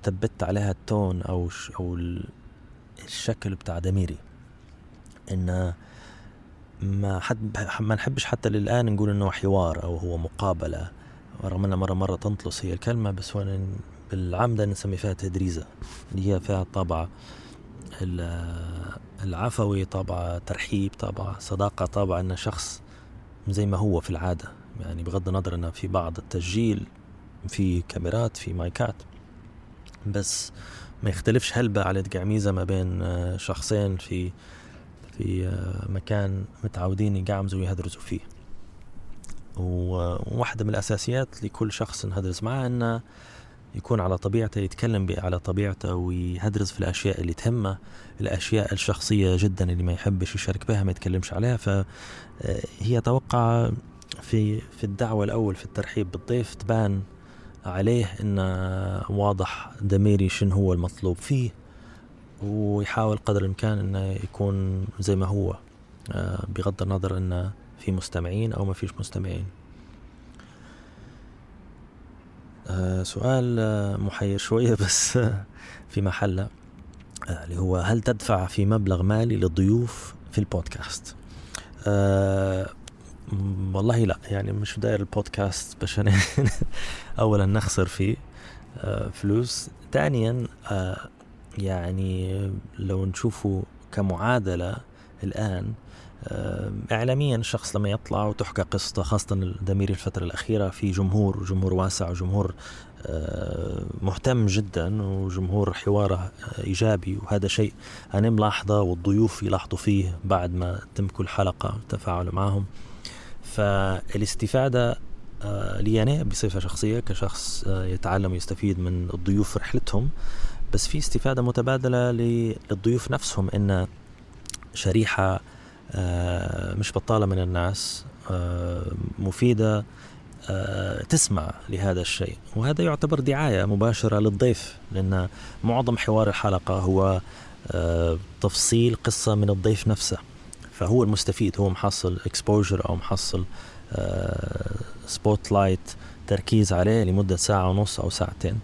ثبت عليها التون أو أو الشكل بتاع دميري. إن ما حد ما نحبش حتى للآن نقول إنه حوار أو هو مقابلة. رغم أنها مره مرة تنطلس هي الكلمة بس هو بالعمده نسمي فيها تدريزه اللي هي فيها طابع العفوي طابع ترحيب طابع صداقة طابع إن شخص زي ما هو في العادة. يعني بغض النظر إنه في بعض التسجيل في كاميرات في مايكات. بس ما يختلفش هلبة على قعميزة ما بين آه، شخصين في في آه، مكان متعودين يقعمزوا ويهدرزوا فيه. وواحدة من الأساسيات لكل شخص نهدرز معاه إنه يكون على طبيعته يتكلم على طبيعته ويهدرز في الأشياء اللي تهمه الأشياء الشخصية جدا اللي ما يحبش يشارك بها ما يتكلمش عليها. فهي أتوقع في في الدعوة الأول في الترحيب بالضيف تبان عليه إنه واضح دميري شنو هو المطلوب فيه ويحاول قدر الإمكان إنه يكون زي ما هو. آه، بغض النظر إنه في مستمعين أو ما فيش مستمعين. آه، سؤال آه، محير شوية (laughs) بس في محلة اللي هو هل تدفع في مبلغ مالي للضيوف في البودكاست؟ أه والله لا يعني مش داير البودكاست باش (laughs) اولا نخسر فيه أه فلوس. ثانيا أه يعني لو نشوفه كمعادلة الآن إعلاميا الشخص لما يطلع وتحكى قصته خاصة الدميري الفترة الأخيرة في جمهور جمهور واسع وجمهور مهتم جدا وجمهور حواره إيجابي وهذا شيء أنا ملاحظة والضيوف يلاحظوا فيه بعد ما تم كل حلقة تفاعلوا معهم. فالاستفادة لي أنا بصفة شخصية كشخص يتعلم ويستفيد من الضيوف رحلتهم. بس في استفادة متبادلة للضيوف نفسهم إن شريحة مش بطالة من الناس مفيدة تسمع لهذا الشيء. وهذا يعتبر دعاية مباشرة للضيف لأن معظم حوار الحلقة هو تفصيل قصة من الضيف نفسه. فهو المستفيد هو محصل exposure أو محصل spotlight تركيز عليه لمدة ساعة ونص أو ساعتين.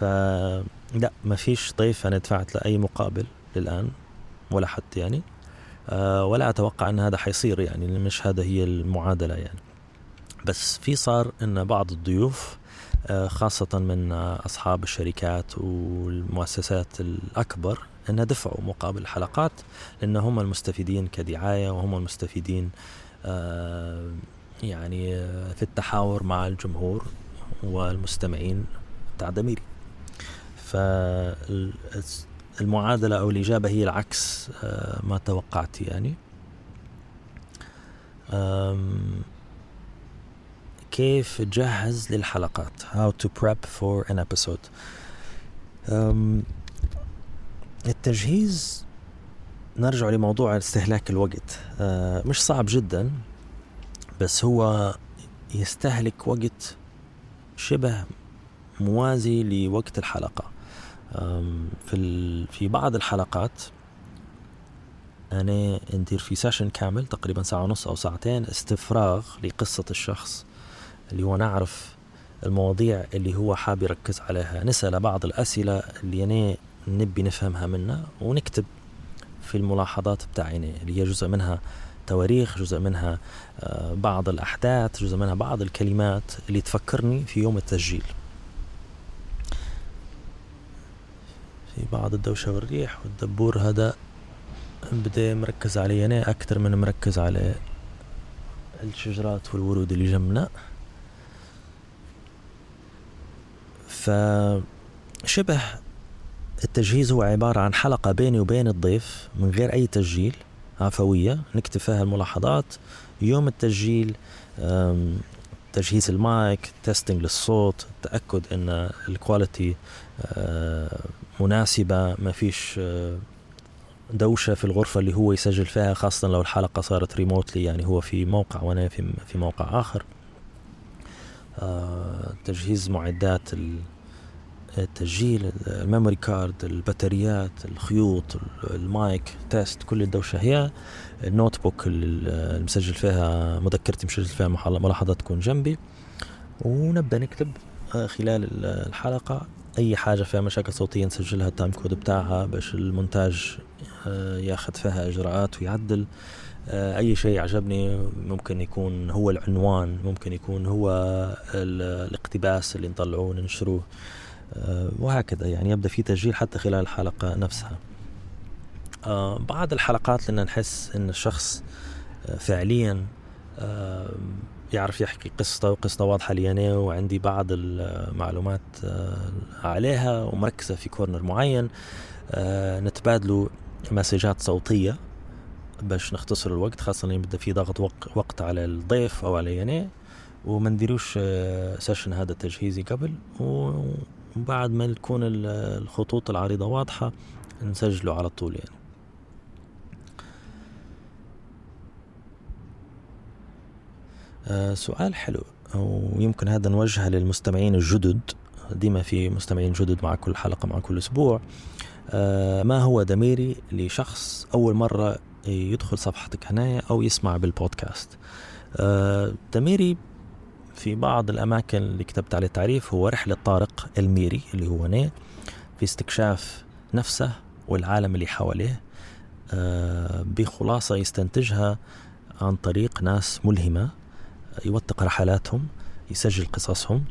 فلا ما فيش ضيف أنا دفعت له أي مقابل للآن ولا حتى يعني. ولا أتوقع أن هذا حيصير يعني مش هذا هي المعادلة يعني. بس في صار أن بعض الضيوف أه خاصة من أصحاب الشركات والمؤسسات الأكبر أنها دفعوا مقابل الحلقات لأن هم المستفيدين كدعاية وهم المستفيدين أه يعني في التحاور مع الجمهور والمستمعين بتاع دميري فالمعادلة أو الإجابة هي العكس ما توقعت يعني. كيف تجهز للحلقات؟ How to prep for an episode. التجهيز نرجع لموضوع استهلاك الوقت. مش صعب جدا بس هو يستهلك وقت شبه موازي لوقت الحلقة. في في بعض الحلقات أنا ندير في سيشن كامل تقريبا ساعة ونص أو ساعتين استفراغ لقصة الشخص اللي هو نعرف المواضيع اللي هو حاب يركز عليها. نسأل بعض الأسئلة اللي أنا نبي نفهمها منه ونكتب في الملاحظات بتاعنا اللي هي جزء منها تواريخ جزء منها بعض الأحداث جزء منها بعض الكلمات اللي تفكرني في يوم التسجيل. في بعض الدوشة والريح والدبور هذا بدي مركز علي أنا أكثر من مركز على الشجرات والورود اللي جنبنا. فشبه التجهيز هو عبارة عن حلقة بيني وبين الضيف من غير أي تسجيل عفوية نكتب فيها الملاحظات. يوم التسجيل تجهيز ال mic testing للصوت تأكد أن ال quality مناسبة ما فيش دوشة في الغرفة اللي هو يسجل فيها خاصة لو الحلقة صارت remotely يعني هو في موقع وأنا في, في موقع آخر. تجهيز معدات التسجيل ال memory card البطاريات الخيوط ال mic test كل الدوشة هي. ال notebook اللي مسجل فيها مذكرتي مسجل فيها ملاحظات تكون جنبي. ونبدأ نكتب خلال الحلقة. أي حاجة فيها مشاكل صوتية نسجلها ال time code بتاعها باش المونتاج ياخذ فيها إجراءات ويعدل. أي شيء عجبني ممكن يكون هو العنوان ممكن يكون هو الاقتباس اللي نطلعوه ننشروه وهكذا يعني يبدأ في تسجيل حتى خلال الحلقة نفسها. بعض الحلقات لنا نحس إن الشخص فعليا يعرف يحكي قصته وقصته واضحة لي أنا وعندي بعض المعلومات عليها ومركزة في corner معين. نتبادلوا message ات صوتية باش نختصر الوقت خاصة لما يبدأ في ضغط وقت على الضيف أو علي أنا وما نديروش session هذا تجهيزي قبل وبعد ما تكون الخطوط العريضة واضحة نسجله على طول يعني. آه سؤال حلو. ويمكن هذا نوجهه للمستمعين الجدد. ديما في مستمعين جدد مع كل حلقة مع كل أسبوع. آه ما هو دميري لشخص أول مرة يدخل صفحتك هنايا أو يسمع بالبودكاست؟ آه دميري في بعض الأماكن اللي كتبت عليه تعريف هو رحلة طارق الميري اللي هو ني في استكشاف نفسه والعالم اللي حواليه. آه بخلاصة يستنتجها عن طريق ناس ملهمة. يوثق رحلاتهم يسجل قصصهم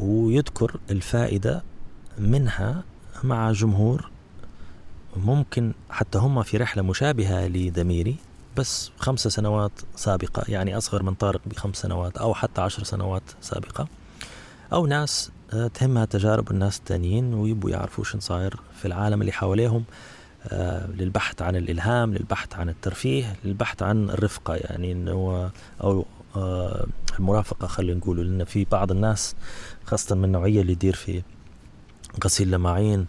ويذكر الفائدة منها مع جمهور. ممكن حتى هم في رحلة مشابهة لدميري بس خمس سنوات سابقة يعني أصغر من طارق بخمس سنوات أو حتى عشر سنوات سابقة. أو ناس آه، تهمها تجارب الناس التانيين ويبوا يعرفوا شو صاير في العالم اللي حواليهم آه، للبحث عن الإلهام للبحث عن الترفيه للبحث عن الرفقة يعني إنه أو المرافقة خلينا نقول لأن في بعض الناس خاصة من النوعية اللي يدير في غسيل لماعين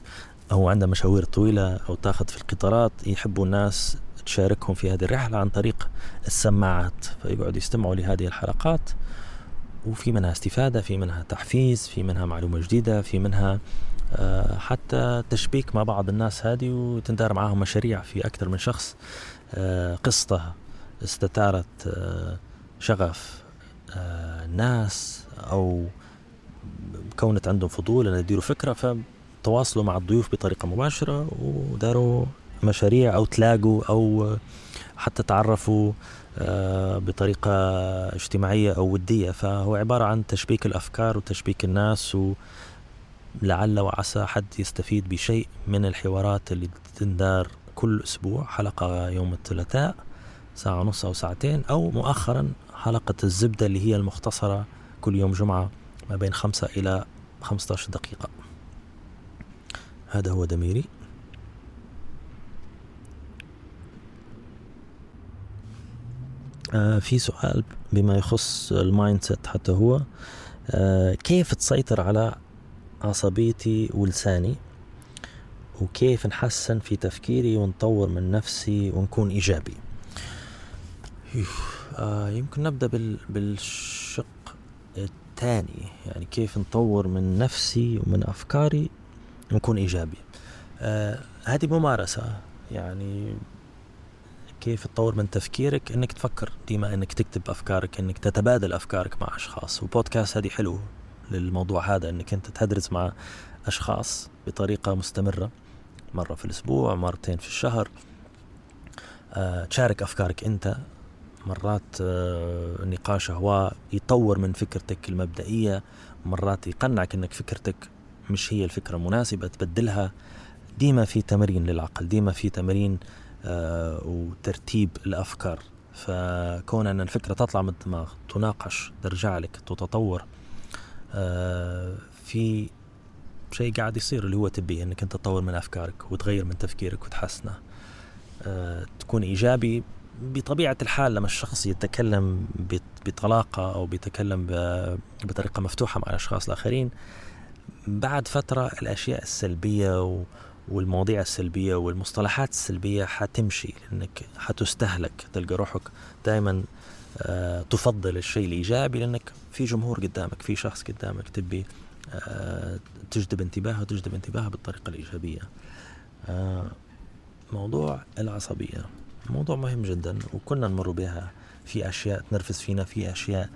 أو عندها مشاوير طويلة أو تاخذ في القطارات يحبوا الناس تشاركهم في هذه الرحلة عن طريق السماعات فيقعدوا يستمعوا لهذه الحلقات وفي منها استفادة في منها تحفيز في منها معلومة جديدة في منها آه، حتى تشبيك مع بعض الناس هذه وتندار معاهم مشاريع في أكثر من شخص آه، قصته استثارت شغف الناس أو كونت عندهم فضول أن يديروا فكرة فتواصلوا مع الضيوف بطريقة مباشرة وداروا مشاريع أو تلاقوا أو حتى تعرفوا آه، بطريقة اجتماعية أو ودية. فهو عبارة عن تشبيك الأفكار وتشبيك الناس ولعل وعسى حد يستفيد بشيء من الحوارات اللي تندار كل أسبوع حلقة يوم الثلاثاء ساعة ونص أو ساعتين أو مؤخرا حلقة الزبدة اللي هي المختصرة كل يوم جمعة ما بين خمسة إلى خمسة عشر دقيقة. هذا هو دميري. آه في سؤال بما يخص ال mindset حتى هو آه كيف تسيطر على عصبيتي ولساني؟ وكيف نحسن في تفكيري ونطور من نفسي ونكون إيجابي؟ آه يمكن نبدأ بال بالشق الثاني. يعني كيف نطور من نفسي ومن أفكاري ونكون إيجابي. آه هذه ممارسة. يعني كيف تطور من تفكيرك؟ إنك تفكر ديما إنك تكتب أفكارك إنك تتبادل أفكارك مع أشخاص. وبودكاست هذه حلو للموضوع هذا إنك أنت تدرس مع أشخاص بطريقة مستمرة. مرة في الأسبوع مرتين في الشهر. آه، تشارك أفكارك أنت. مرات آه، نقاشه هو يطور من فكرتك المبدئية مرات يقنعك إنك فكرتك مش هي الفكرة المناسبة تبدلها. ديما في تمرين للعقل ديما في تمرين آه، وترتيب الأفكار. فكون ان الفكرة تطلع من الدماغ تناقش ترجع لك تتطور في شيء قاعد يصير اللي هو تبيه إنك أنت تطور من أفكارك وتغير من تفكيرك وتحسنه. تكون إيجابي بطبيعة الحال لما الشخص يتكلم بطلاقة أو بيتكلم بطريقة مفتوحة مع الأشخاص الآخرين بعد فترة الأشياء السلبية والمواضيع السلبية والمصطلحات السلبية حتمشي لأنك حتستهلك تلقى روحك دائما أه تفضل الشيء الإيجابي لأنك في جمهور قدامك في شخص قدامك تبي أه تجذب انتباهه وتجذب انتباهه بالطريقة الإيجابية. آه، موضوع العصبية. موضوع مهم جدا وكنا نمر بها في أشياء تنرفز فينا في أشياء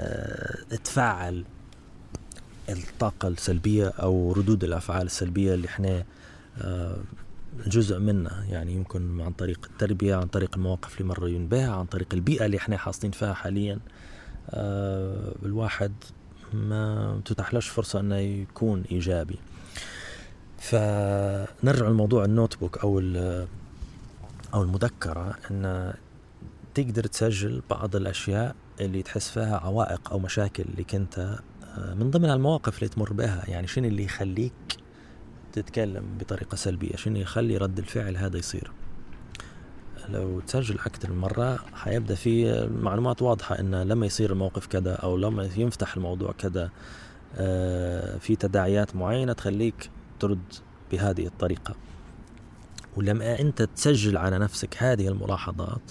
آه، تفعل الطاقة السلبية أو ردود الأفعال السلبية اللي إحنا آه، جزء منها. يعني يمكن عن طريق التربية عن طريق المواقف اللي مروا بها عن طريق البيئة اللي إحنا حاصلين فيها حاليا. الواحد ما تتاحلوش فرصة أنه يكون إيجابي. فنرجع لموضوع النوت بوك أو أو المذكرة أن تقدر تسجل بعض الأشياء اللي تحس فيها عوائق أو مشاكل اللي كنت من ضمن المواقف اللي تمر بها. يعني شنو اللي يخليك تتكلم بطريقة سلبية؟ شنو يخلي رد الفعل هذا يصير؟ لو تسجل أكثر من مرة حيبدأ في معلومات واضحة إن لما يصير الموقف كذا أو لما ينفتح الموضوع كذا آه، في تداعيات معينة تخليك ترد بهذه الطريقة. ولما أنت تسجل على نفسك هذه الملاحظات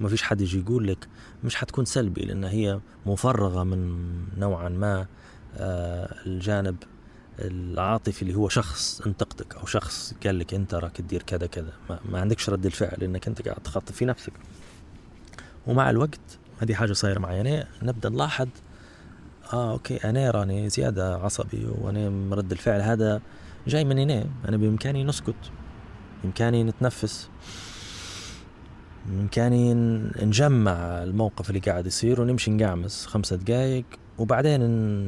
ما فيش حد يجي يقول لك مش حتكون سلبي لأن هي مفرغة من نوعا ما آه، الجانب العاطفي اللي هو شخص انتقدك أو شخص قال لك أنت راك تدير كذا كذا. ما, ما عندكش رد الفعل لأنك أنت قاعد تخطط في نفسك. ومع الوقت هذه حاجة صايرة معي. أنا نبدأ نلاحظ آه أوكي أنا راني زيادة عصبي وأنا مرد الفعل هذا جاي من هنا. أنا بإمكاني نسكت. بإمكاني نتنفس بإمكاني نجمع الموقف اللي قاعد يصير ونمشي نقعمز خمسة دقايق وبعدين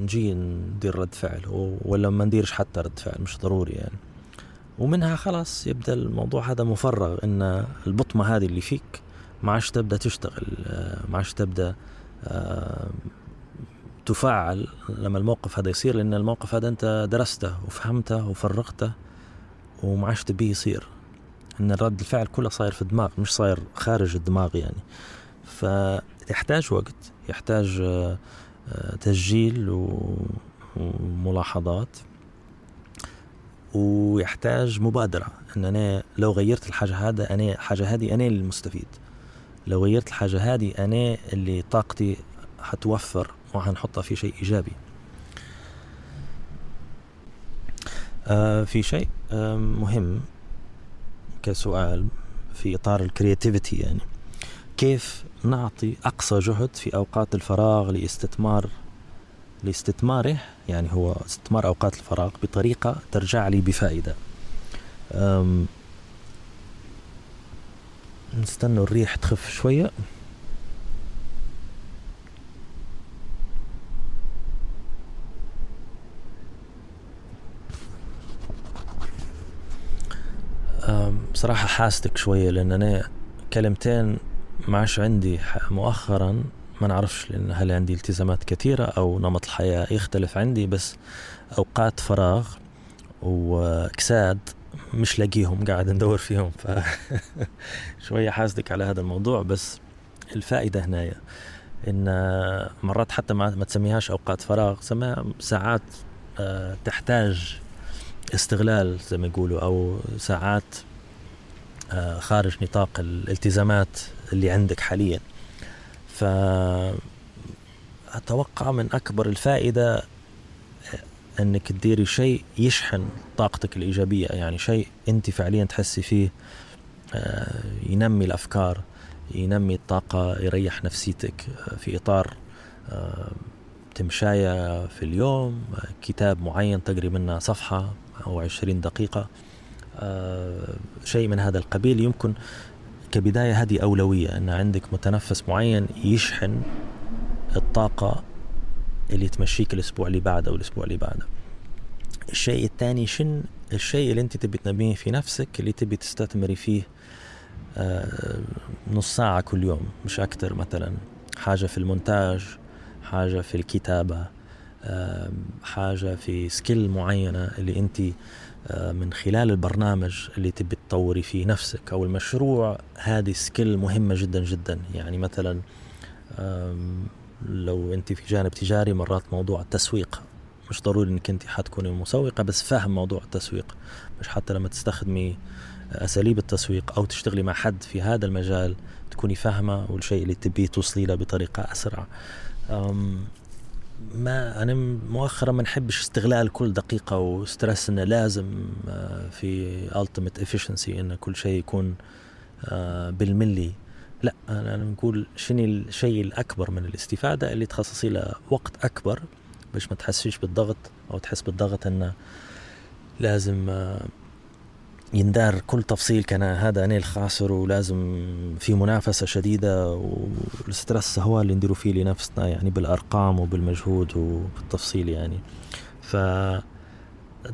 نجي ندير رد فعل ولا ما نديرش حتى رد فعل مش ضروري يعني. ومنها خلاص يبدأ الموضوع هذا مفرغ إن البطمة هذه اللي فيك ما عادش تبدأ تشتغل ما عادش تبدأ آه، تفعل لما الموقف هذا يصير لأن الموقف هذا أنت درسته وفهمته وفرغته وما عادش تبيه يصير. إن الرد الفعل كله صاير في الدماغ مش صاير خارج الدماغ يعني. فيحتاج وقت يحتاج آه تسجيل وملاحظات ويحتاج مبادرة. إن أنا لو غيرت الحاجة هذا أنا الحاجة هذه أنا المستفيد لو غيرت الحاجة هذه أنا اللي طاقتي حتوفر وحنحطها في شيء إيجابي. آه في شيء آه مهم. كسؤال في إطار الكرياتيفيتي يعني. كيف نعطي أقصى جهد في أوقات الفراغ لاستثمار لاستثماره؟ يعني هو استثمار أوقات الفراغ بطريقة ترجع لي بفائدة. نستنى الريح تخف شوية. بصراحة حاستك شوية لأن أنا كلمتين ما عادش عندي مؤخرا ما نعرفش لأن هل عندي التزامات كثيرة أو نمط الحياة يختلف عندي بس أوقات فراغ وكساد مش لاقيهم قاعد ندور فيهم ف (laughs) شوية حاسدك على هذا الموضوع. بس الفائدة هنا إن مرات حتى ما, تسميهاش أوقات فراغ سميها ساعات آه، تحتاج استغلال زي ما يقولوا أو ساعات آه، خارج نطاق الالتزامات اللي عندك حاليا. ف أتوقع من أكبر الفائدة إنك تديري شيء يشحن طاقتك الإيجابية. يعني شيء أنت فعليا تحسي فيه آه، ينمي الأفكار ينمي الطاقة يريح نفسيتك آه، في إطار آه، تمشاية في اليوم كتاب معين تقري منه صفحة. أو عشرين دقيقة. شيء من هذا القبيل. يمكن كبداية هذه أولوية أن عندك متنفس معين يشحن الطاقة اللي تمشيك الأسبوع اللي بعده أو الأسبوع اللي بعده الشيء الثاني شن الشيء اللي أنت تبي تنميه في نفسك اللي تبي تستثمري فيه آه نص ساعة كل يوم مش أكتر مثلا حاجة في المونتاج حاجة في الكتابة. آه حاجة في skill معينة اللي أنت من خلال البرنامج اللي تبي تطوري فيه نفسك أو المشروع هذه skill مهمة جدا جدا. يعني مثلا لو انت في جانب تجاري مرات موضوع التسويق. مش ضروري انك انت حتكوني مسوقة بس فاهم موضوع التسويق. مش حتى لما تستخدمي أساليب التسويق أو تشتغلي مع حد في هذا المجال تكوني فاهمة والشيء اللي تبيه توصلي له بطريقة أسرع. ما أنا مؤخرا ما نحبش استغلال كل دقيقة و stress إنه لازم آه، في ultimate efficiency إن كل شيء يكون آه، بالملي. لا أنا نقول شنو الشيء الأكبر من الاستفادة اللي تخصصي له وقت أكبر باش ما تحسيش بالضغط أو تحس بالضغط إنه لازم آه، يندار كل تفصيل كان هذا أنا الخاسر ولازم في منافسة شديدة والستريس هو اللي نديروا فيه لنفسنا يعني بالأرقام وبالمجهود وبالتفصيل يعني. ف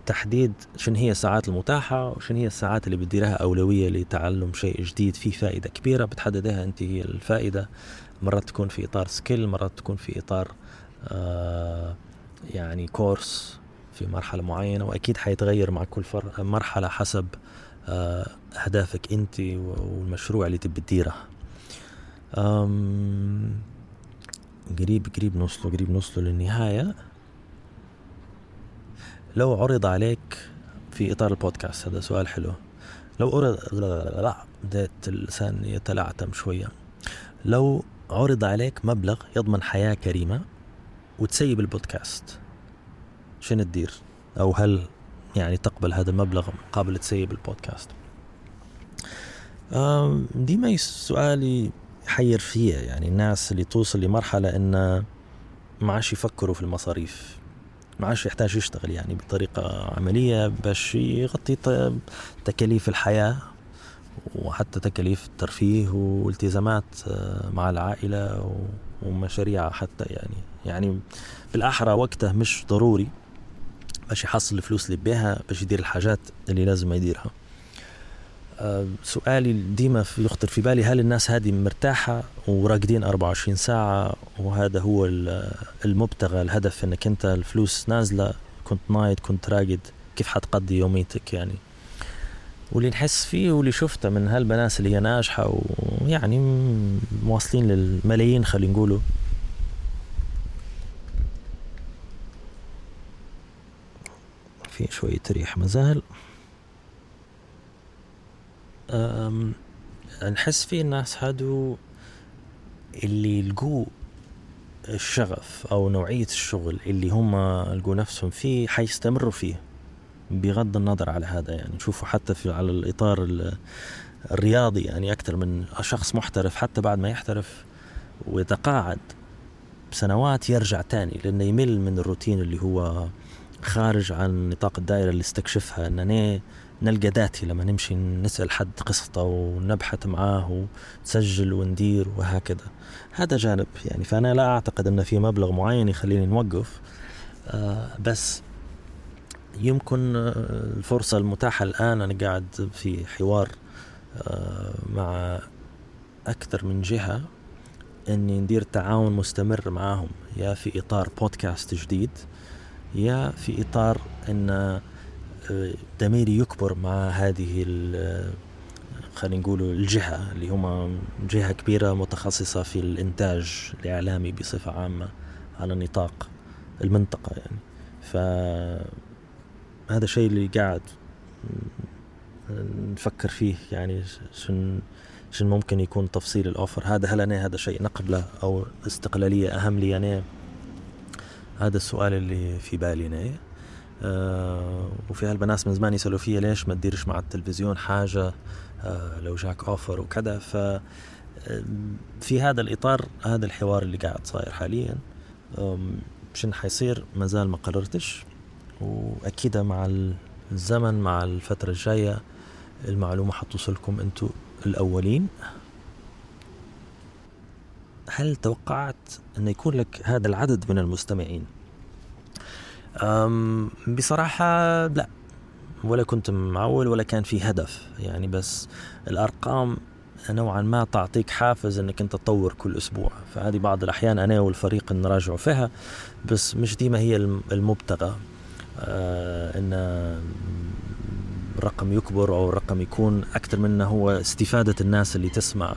تحديد شنو هي الساعات المتاحة وشنو هي الساعات اللي بتديرها أولوية لتعلم شيء جديد فيه فائدة كبيرة بتحددها أنت هي الفائدة. مرات تكون في إطار سكيل مرات تكون في إطار آه يعني كورس في مرحلة معينة وأكيد حيتغير مع كل مرحلة حسب آه، أهدافك أنت والمشروع اللي تبي تديره. قريب قريب نوصلوا قريب نوصلوا للنهاية. لو عرض عليك في إطار البودكاست هذا سؤال حلو. لو عرض لا بدأت اللسان يتلعثم شوية. لو عرض عليك مبلغ يضمن حياة كريمة وتسيب البودكاست شنو تدير؟ أو هل يعني تقبل هذا المبلغ مقابل تسيب البودكاست؟ ديما سؤالي يحير فيها يعني الناس اللي توصل لمرحلة إن ما عادش يفكروا في المصاريف. ما عادش يحتاج يشتغل يعني بطريقة عملية باش يغطي تكاليف الحياة وحتى تكاليف الترفيه والتزامات آه، مع العائلة ومشاريع حتى يعني. يعني بالأحرى وقته مش ضروري. باش يحصل الفلوس اللي بيها باش يدير الحاجات اللي لازم يديرها. آه، سؤالي ديما يخطر في بالي هل الناس هذه مرتاحة وراقدين 24 ساعة؟ وهذا هو المبتغى الهدف إنك أنت الفلوس نازلة كنت نايد كنت راقد. كيف حتقضي يوميتك يعني؟ واللي نحس فيه واللي شفته من هالبنات اللي هي ناجحة ويعني مواصلين للملايين خلينا نقولوا في شوية ريح مازال. نحس في الناس هادو اللي لقوا الشغف أو نوعية الشغل اللي هم لقوا نفسهم فيه حيستمروا فيه بغض النظر على هذا يعني. نشوفوا حتى في على الإطار الرياضي يعني أكثر من شخص محترف حتى بعد ما يحترف ويتقاعد بسنوات يرجع تاني لأنه يمل من الروتين اللي هو خارج عن نطاق الدائرة اللي استكشفها. أنني نلقى ذاتي لما نمشي نسأل حد قصته ونبحث معاه ونسجل وندير وهكذا. هذا جانب يعني. فأنا لا أعتقد أن في مبلغ معين يخليني نوقف. آه بس يمكن الفرصة المتاحة الآن. أنا قاعد في حوار آه مع أكثر من جهة أني ندير تعاون مستمر معاهم. يا في إطار بودكاست جديد. يا في إطار أن ضميري يكبر مع هذه خلينا نقول الجهة اللي هم جهة كبيرة متخصصة في الإنتاج الإعلامي بصفة عامة على نطاق المنطقة يعني. فهذا الشيء اللي قاعد نفكر فيه يعني شن شن ممكن يكون تفصيل الأوفر. هذا هل أنا هذا شيء نقبله أو استقلالية أهم لي أنا؟ هذا السؤال اللي في بالي أنا آه وفي هالبناس من زمان يسألوا فيها ليش ما تديرش مع التلفزيون حاجة؟ آه لو جاك أوفر وكذا. ف آه، في هذا الإطار هذا الحوار اللي قاعد صاير حاليا. شن حيصير؟ ما زال ما قررتش. وأكيد مع الزمن مع الفترة الجاية المعلومة حتوصلكم أنتم الأولين. هل توقعت أن يكون لك هذا العدد من المستمعين؟ بصراحة لا ولا كنت معول ولا كان في هدف يعني بس الأرقام نوعا ما تعطيك حافز أنك أنت تطور كل أسبوع فهذه بعض الأحيان أنا والفريق نراجع فيها بس مش ديما هي المبتغى. آه إن الرقم يكبر أو الرقم يكون أكثر منه هو استفادة الناس اللي تسمع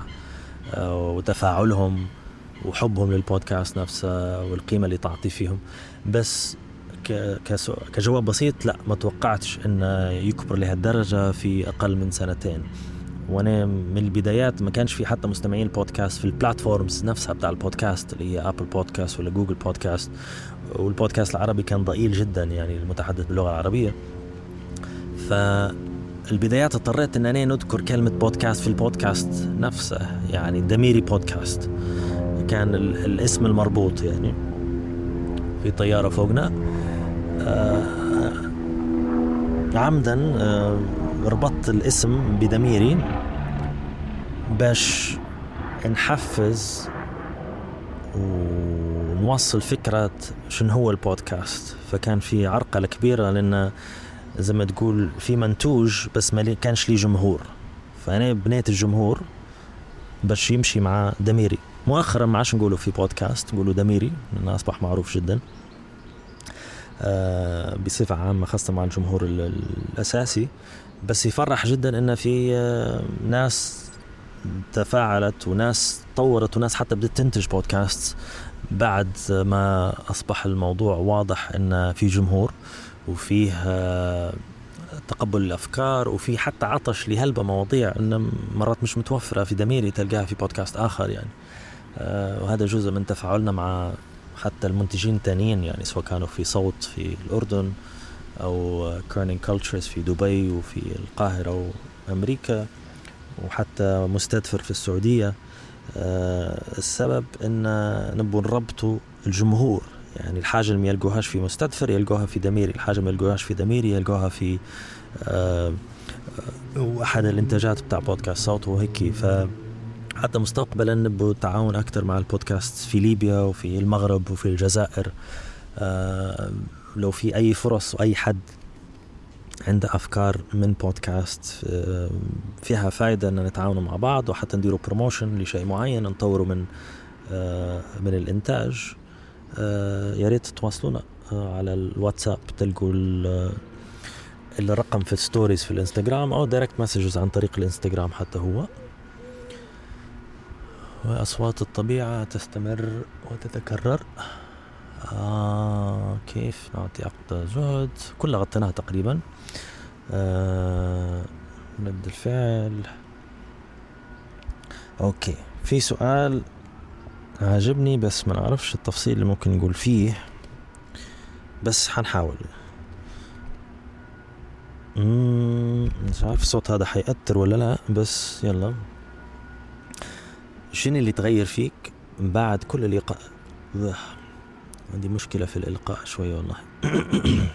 آه وتفاعلهم. وحبهم للبودكاست نفسه والقيمة اللي تعطي فيهم. بس كجواب بسيط لا ما توقعتش إنه يكبر لهالدرجة في أقل من سنتين. وأنا من البدايات ما كانش في حتى مستمعين البودكاست في ال platforms نفسها بتاع البودكاست اللي هي Apple Podcast ولا Google Podcast والبودكاست العربي كان ضئيل جدا يعني المتحدث باللغة العربية. فالبدايات اضطريت إن أنا نذكر كلمة بودكاست في البودكاست نفسه يعني دميري بودكاست كان الاسم المربوط يعني في طيارة فوقنا. آه، عمدا آه، ربطت الاسم بدميري. باش نحفز ونوصل فكرة شنو هو البودكاست. فكان في عرقلة كبيرة لأن زي ما تقول في منتوج بس ما كانش لي جمهور. فأنا بنيت الجمهور باش يمشي مع دميري. مؤخرا ما عادش نقوله في بودكاست نقوله دميري لأنه أصبح معروف جدا. آه، بصفة عامة خاصة مع الجمهور الأساسي. بس يفرح جدا إن في آه، ناس تفاعلت وناس طورت وناس حتى بدأت تنتج بودكاست بعد ما أصبح الموضوع واضح أن في جمهور وفيه تقبل الأفكار وفي حتى عطش لهلبة مواضيع إن مرات مش متوفرة في دميري تلقاها في بودكاست آخر يعني. وهذا جزء من تفاعلنا مع حتى المنتجين الثانيين يعني سواء كانوا في صوت في الأردن أو Kerning Cultures في دبي وفي القاهرة وأمريكا وحتى مستدفر في السعودية. السبب إن نبغى نربطوا الجمهور يعني الحاجة اللي ما يلقوهاش في مستدفر يلقوها في دميري الحاجة ما يلقوهاش في دميري يلقوها في آه أحد الإنتاجات بتاع بودكاست صوت وهيك. ف حتى مستقبلا نبو تعاون أكثر مع البودكاست في ليبيا وفي المغرب وفي الجزائر. آه لو في أي فرص وأي حد عنده أفكار من بودكاست آه فيها فايدة أن نتعاونوا مع بعض وحتى نديروا promotion لشيء معين نطوروا من آه من الإنتاج. آه يا ريت تواصلونا آه على الواتساب تلقوا الرقم في ال stories في الإنستغرام أو direct messages عن طريق الإنستغرام حتى هو. وأصوات الطبيعة تستمر وتتكرر. آه كيف نعطي عقد زهد؟ كلها غطيناها تقريبا. آه رد الفعل. أوكي في سؤال عاجبني بس ما نعرفش التفصيل اللي ممكن نقول فيه بس حنحاول. مش عارف الصوت هذا حيأثر ولا لا بس يلا. شنو اللي تغير فيك بعد كل لقاء عندي مشكلة في الإلقاء شوية والله. (coughs)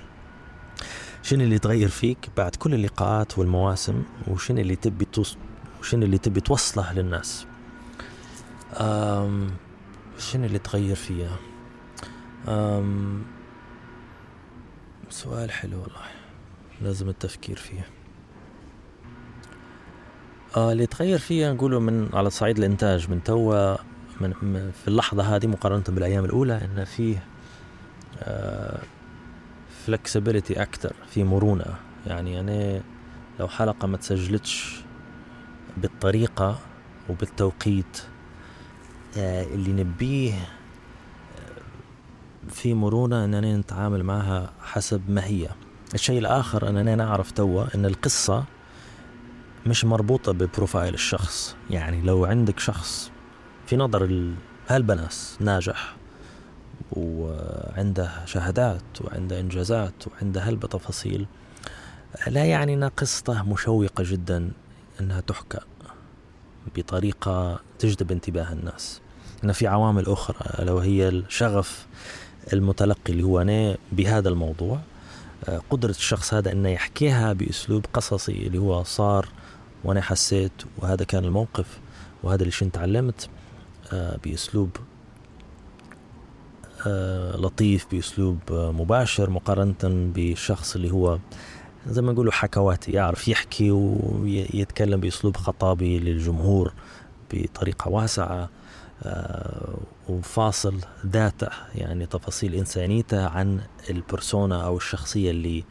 شنو اللي تغير فيك بعد كل اللقاءات والمواسم؟ وشنو اللي تبي توص... وشنو اللي تبي توصله للناس. شنو اللي تغير فيها أم... سؤال حلو والله. لازم التفكير فيه. آه اللي تغير فيها نقوله من على صعيد الإنتاج من توا من, في اللحظة هذه مقارنة بالأيام الأولى إن فيه آه flexibility أكتر في مرونة. يعني أنا لو حلقة ما تسجلتش بالطريقة وبالتوقيت آه اللي نبيه في مرونة أننا نتعامل معها حسب ما هي. الشيء الآخر أننا نعرف توا أن القصة مش مربوطة ب profile الشخص. يعني لو عندك شخص في نظر هلبا ناس ناجح وعنده شهادات وعنده إنجازات وعنده هلبة تفاصيل لا يعني أن قصته مشوقة جدا أنها تحكى بطريقة تجذب انتباه الناس. أن في عوامل أخرى لو هي الشغف المتلقي اللي هو أنا بهذا الموضوع قدرة الشخص هذا أنه يحكيها بأسلوب قصصي اللي هو صار وأنا حسيت وهذا كان الموقف وهذا اللي شنت تعلمت بأسلوب لطيف بأسلوب مباشر مقارنة بالشخص اللي هو زي ما يقولوا حكواتي يعرف يحكي ويتكلم بأسلوب خطابي للجمهور بطريقة واسعة وفاصل ذاته يعني تفاصيل إنسانيته عن البرسونا أو الشخصية اللي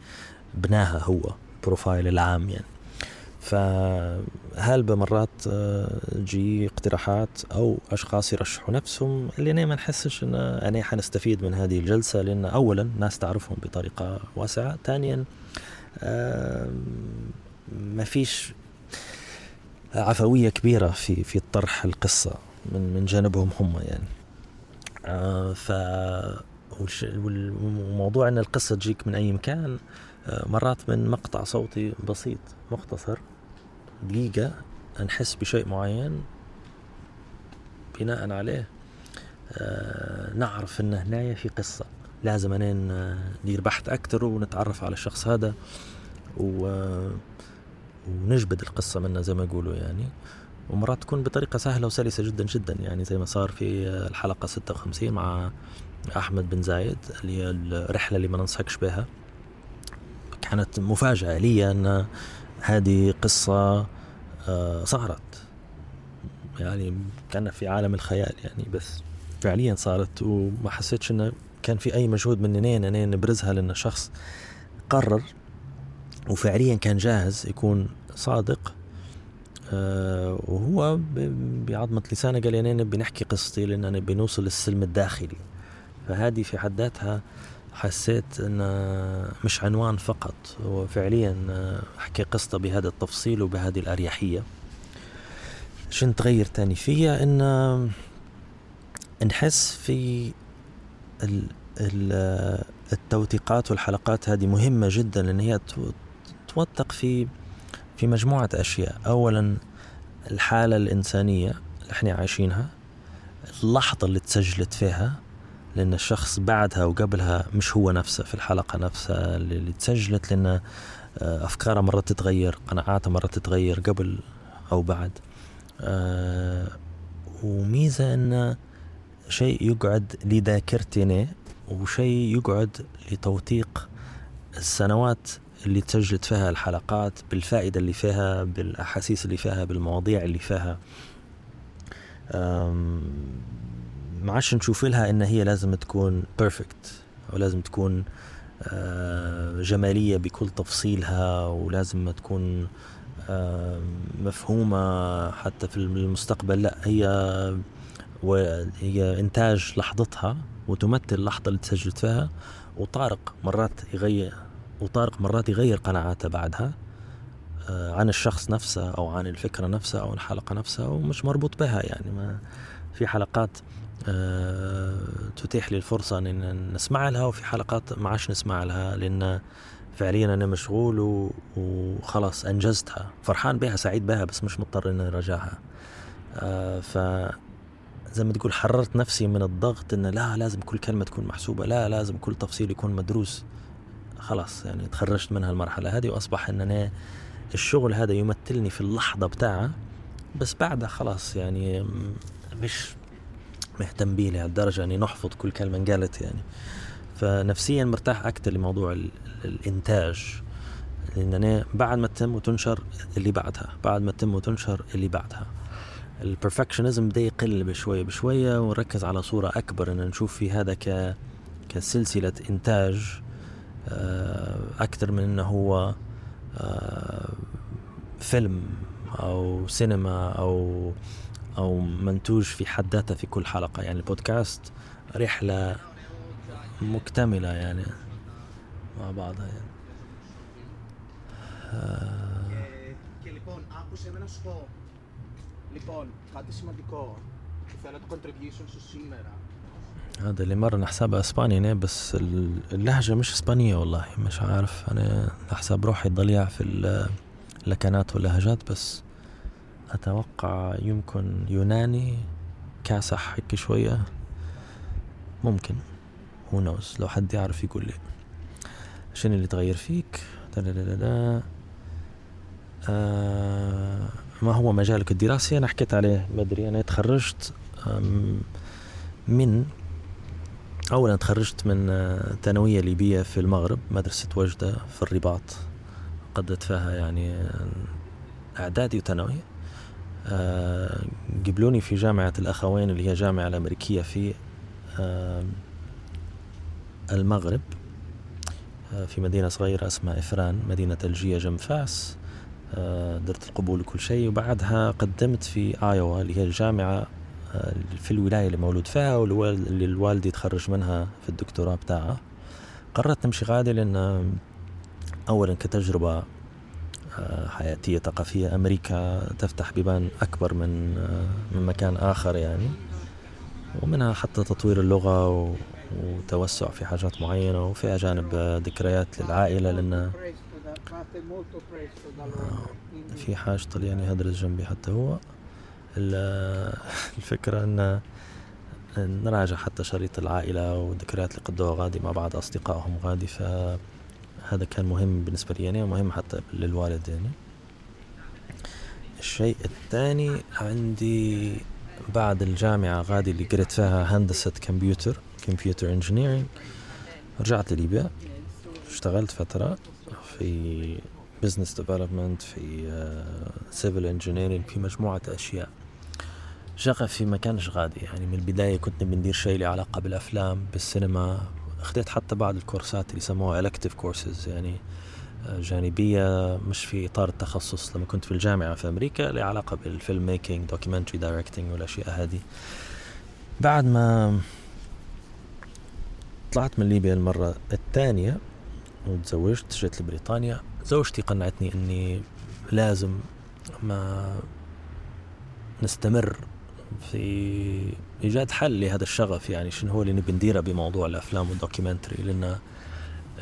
بناها هو بروفايل العام يعني. فهل بمرات تجي اقتراحات أو أشخاص يرشحوا نفسهم اللي أنا ما نحسش إن أنا حنستفيد من هذه الجلسة؟ لأن اولا ناس تعرفهم بطريقة واسعة ثانيا ما فيش عفوية كبيرة في في طرح القصة من من جانبهم هم يعني. ف وموضوع إن القصة تجيك من أي مكان مرات من مقطع صوتي بسيط مختصر. دقيقة نحس بشيء معين. بناء عليه آه نعرف ان هنا في قصة. لازم أنا ندير بحث أكثر ونتعرف على الشخص هذا و ونجبد القصة منه زي ما يقولوا يعني. ومرات تكون بطريقة سهلة وسلسة جدا جدا يعني زي ما صار في الحلقة 56 مع أحمد بن زايد اللي هي الرحلة اللي ما ننصحكش بها. كانت مفاجأة لي أن هذه قصة صارت. يعني كان في عالم الخيال يعني بس فعليا صارت وما حسيتش انه كان في أي مجهود مني ان أنا نبرزها لأن شخص قرر وفعليا كان جاهز يكون صادق. وهو بعظمة لسانه قال لي أنا نبي نحكي قصتي لأن أنا بنوصل للسلم الداخلي. فهذه في حد ذاتها حسيت انه مش عنوان فقط هو فعليا أحكي قصته بهذا التفصيل وبهذه الأريحية. شنو تغير تاني فيها؟ إن نحس في ال ال التوثيقات والحلقات هذه مهمة جدا لأن هي توثق في في مجموعة أشياء. أولا الحالة الإنسانية اللي إحنا عايشينها اللحظة اللي تسجلت فيها لأن الشخص بعدها وقبلها مش هو نفسه في الحلقة نفسها اللي تسجلت لأن آه، أفكارها مرات تتغير قناعاتها مرات تتغير قبل أو بعد. آه، وميزة أن شيء يقعد لذاكرتنا وشيء يقعد لتوثيق السنوات اللي تسجلت فيها الحلقات بالفائدة اللي فيها بالأحاسيس اللي فيها بالمواضيع اللي فيها. ما عادش نشوف لها إن هي لازم تكون بيرفكت أو لازم تكون آه، جمالية بكل تفصيلها ولازم تكون مفهومة حتى في المستقبل. لا هي وهي إنتاج لحظتها وتمثل اللحظه اللي تسجلت فيها وطارق مرات يغير وطارق مرات يغير قناعاته بعدها آه، عن الشخص نفسه أو عن الفكرة نفسها أو الحلقة نفسها ومش مربوط بها يعني. ما في حلقات آه، تتيح لي الفرصة أن نسمع لها وفي حلقات ما عادش نسمع لها لأن فعليا أنا مشغول وخلاص أنجزتها. فرحان بها سعيد بها بس مش مضطر أن أراجعها. آه، ف زي ما تقول حررت نفسي من الضغط أن لا لازم كل كلمة تكون محسوبة لا لازم كل تفصيل يكون مدروس. خلاص يعني تخرجت من هالمرحلة هذه وأصبح أن أنا الشغل هذا يمثلني في اللحظة بتاعها بس بعدها خلاص يعني مش مهتم بيه لهالدرجة يعني نحفظ كل كلمة انقالت يعني. فنفسيا مرتاح أكثر لموضوع الإنتاج. لأن أنا بعد ما تتم وتنشر اللي بعدها بعد ما تتم وتنشر اللي بعدها. البرفكشنزم بدا يقل بشوية بشوية ونركز على صورة أكبر أن نشوف في هذا ك كسلسلة إنتاج آه، أكثر من أنه هو آه، فيلم أو سينما أو أو منتوج في حد ذاته في كل حلقة. يعني البودكاست رحلة مكتملة يعني مع بعضها يعني. هذا اللي مرة حسابها إسباني بس اللهجة مش إسبانية والله مش عارف. أنا حساب روحي ضليع في اللكنات واللهجات بس أتوقع يمكن يوناني كاسح هيك شوية. ممكن. هو نوز لو حد يعرف يقول لي. شنو اللي تغير فيك؟ دا آه ما هو مجالك؟ الدراسي أنا حكيت عليه. بدري أنا تخرجت من أولا تخرجت من ثانوية ليبية في المغرب مدرسة وجدة في الرباط. قضيت فيها يعني إعدادي وثانوي. آه، قبلوني في جامعة الأخوين اللي هي جامعة الأمريكية في آه، المغرب آه، في مدينة صغيرة اسمها إفران مدينة ثلجية جنب فاس درت القبول وكل شيء وبعدها قدمت في آيوا اللي هي الجامعة في الولاية اللي مولود فيها واللي الوالدي تخرج منها في الدكتوراه بتاعها. قررت نمشي غادي لأن أولا كتجربة حياتية ثقافية. أمريكا تفتح بيبان أكبر من من مكان آخر يعني ومنها حتى تطوير اللغة وتوسع في حاجات معينة وفيها جانب ذكريات للعائلة لأن في حاج طلياني هدرس جنبي حتى هو. (laughs) الفكرة أن نراجع حتى شريط العائلة والذكريات اللي قضوها غادي مع بعض أصدقائهم غادي ف هذا كان مهم بالنسبة لي يعني ومهم حتى للوالد يعني الشيء الثاني عندي بعد الجامعة غادي اللي قريت فيها هندسة كمبيوتر computer engineering رجعت لليبيا اشتغلت فترة في business development في civil uh, engineering في مجموعة أشياء. شغفي ما كانش غادي يعني من البداية كنت بندير شيء له علاقة بالأفلام بالسينما أخذت حتى بعض الكورسات اللي يسموها elective courses يعني آه، جانبية مش في إطار التخصص. لما كنت في الجامعة في أمريكا لها علاقة بال film making documentary directing والأشياء هذه. بعد ما طلعت من ليبيا المرة الثانية وتزوجت جيت لبريطانيا. زوجتي قنعتني إني لازم ما نستمر في إيجاد حل لهذا الشغف يعني شنو هو اللي نبي نديره بموضوع الأفلام وال documentary لأن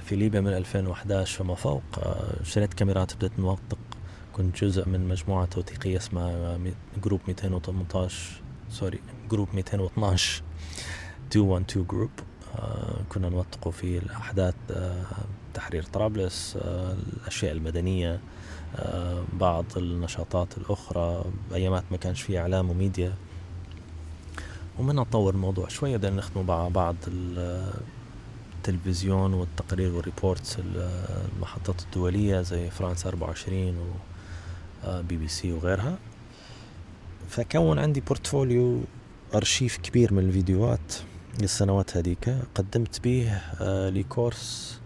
في ليبيا من 2011 فما فوق آه، شريت كاميرات بدأت نوثق. كنت جزء من مجموعة توثيقية اسمها group 218 sorry group 212 212 group كنا نوثقوا في الأحداث آه تحرير طرابلس آه الأشياء المدنية بعض النشاطات الأخرى. أيامات ما كانش في إعلام وميديا. ومنها نطور الموضوع شوية بدنا نخدموا مع بعض التلفزيون والتقارير وال reports المحطات الدولية زي فرانس 24 و بي بي سي وغيرها. فكون عندي portfolio أرشيف كبير من الفيديوهات للسنوات هذيك قدمت به ل course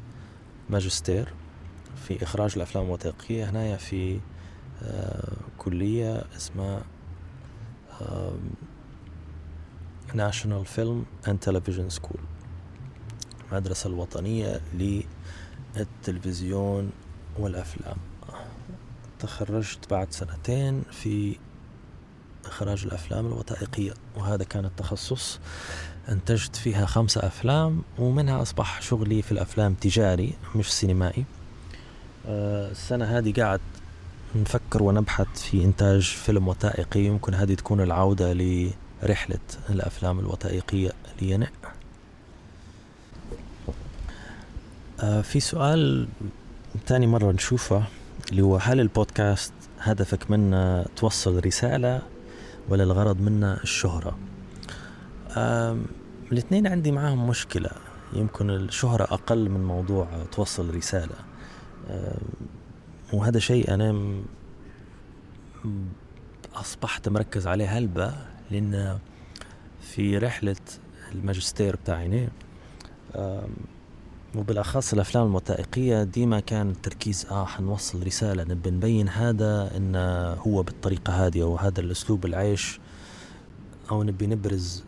ماجستير في إخراج الأفلام الوثائقية. هنا في كلية اسمها National Film and Television School المدرسة الوطنية للتلفزيون والأفلام. تخرجت بعد سنتين في إخراج الأفلام الوثائقية وهذا كان التخصص. أنتجت فيها خمسة أفلام ومنها أصبح شغلي في الأفلام تجاري مش سينمائي. السنة هذه قاعد نفكر ونبحث في إنتاج فيلم وثائقي. يمكن هذه تكون العودة لرحلة الأفلام الوثائقية لينع. في سؤال تاني مرة نشوفه اللي هو هل البودكاست هدفك منه توصل رسالة ولا الغرض منه الشهرة؟ الاثنين عندي معاهم مشكلة. يمكن الشهرة أقل من موضوع توصل رسالة. وهذا شيء أنا أصبحت مركز عليه هلبة. لأن في رحلة الماجستير بتاعي وبالأخص الأفلام الوثائقيه ديما كان التركيز آه حنوصل رسالة نبي نبين هذا انه هو بالطريقة هذه أو هذا الأسلوب العيش أو نبي نبرز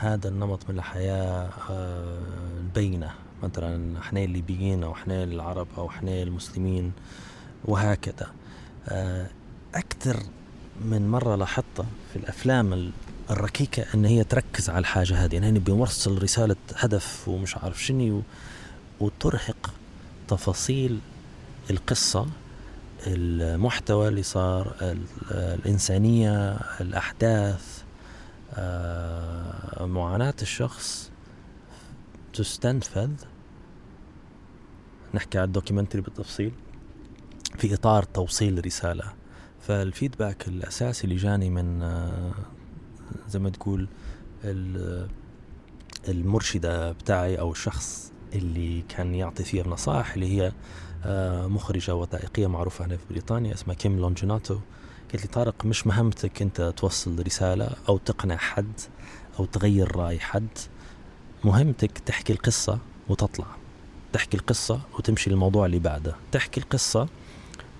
هذا النمط من الحياة آه نبينه. مثلا إحنا الليبيين أو إحنا العرب أو إحنا المسلمين وهكذا. آه أكثر من مرة لاحظتها في الأفلام الركيكة إن هي تركز على الحاجة هذه يعني نبي نوصل رسالة هدف ومش عارف شنو وترهق تفاصيل القصة المحتوى اللي صار الإنسانية الأحداث معاناة الشخص تستنفذ. نحكي على ال documentary بالتفصيل في إطار توصيل رسالة. فال feedback الأساسي اللي جاني من زي ما تقول المرشدة بتاعي أو الشخص اللي كان يعطي فيها النصائح اللي هي مخرجة وثائقية معروفة هنا في بريطانيا اسمها كيم لونجيناتو. قالت لي طارق مش مهمتك أنت توصل رسالة أو تقنع حد أو تغير رأي حد. مهمتك تحكي القصة وتطلع. تحكي القصة وتمشي للموضوع اللي بعده. تحكي القصة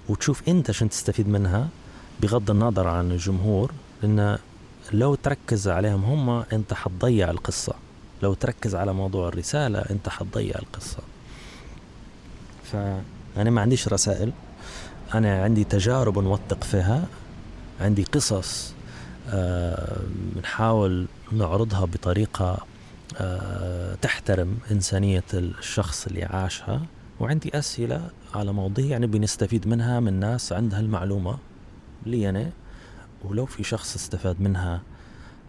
وتشوف أنت شن تستفيد منها بغض النظر عن الجمهور لأن لو تركز عليهم هم أنت حتضيع القصة. لو تركز على موضوع الرسالة أنت حتضيع القصة. فأنا ما عنديش رسائل. أنا عندي تجارب نوثق فيها. عندي قصص بنحاول نعرضها بطريقة أه تحترم إنسانية الشخص اللي عاشها. وعندي أسئلة على مواضيع يعني بنستفيد منها من ناس عندها المعلومة لي أنا ولو في شخص استفاد منها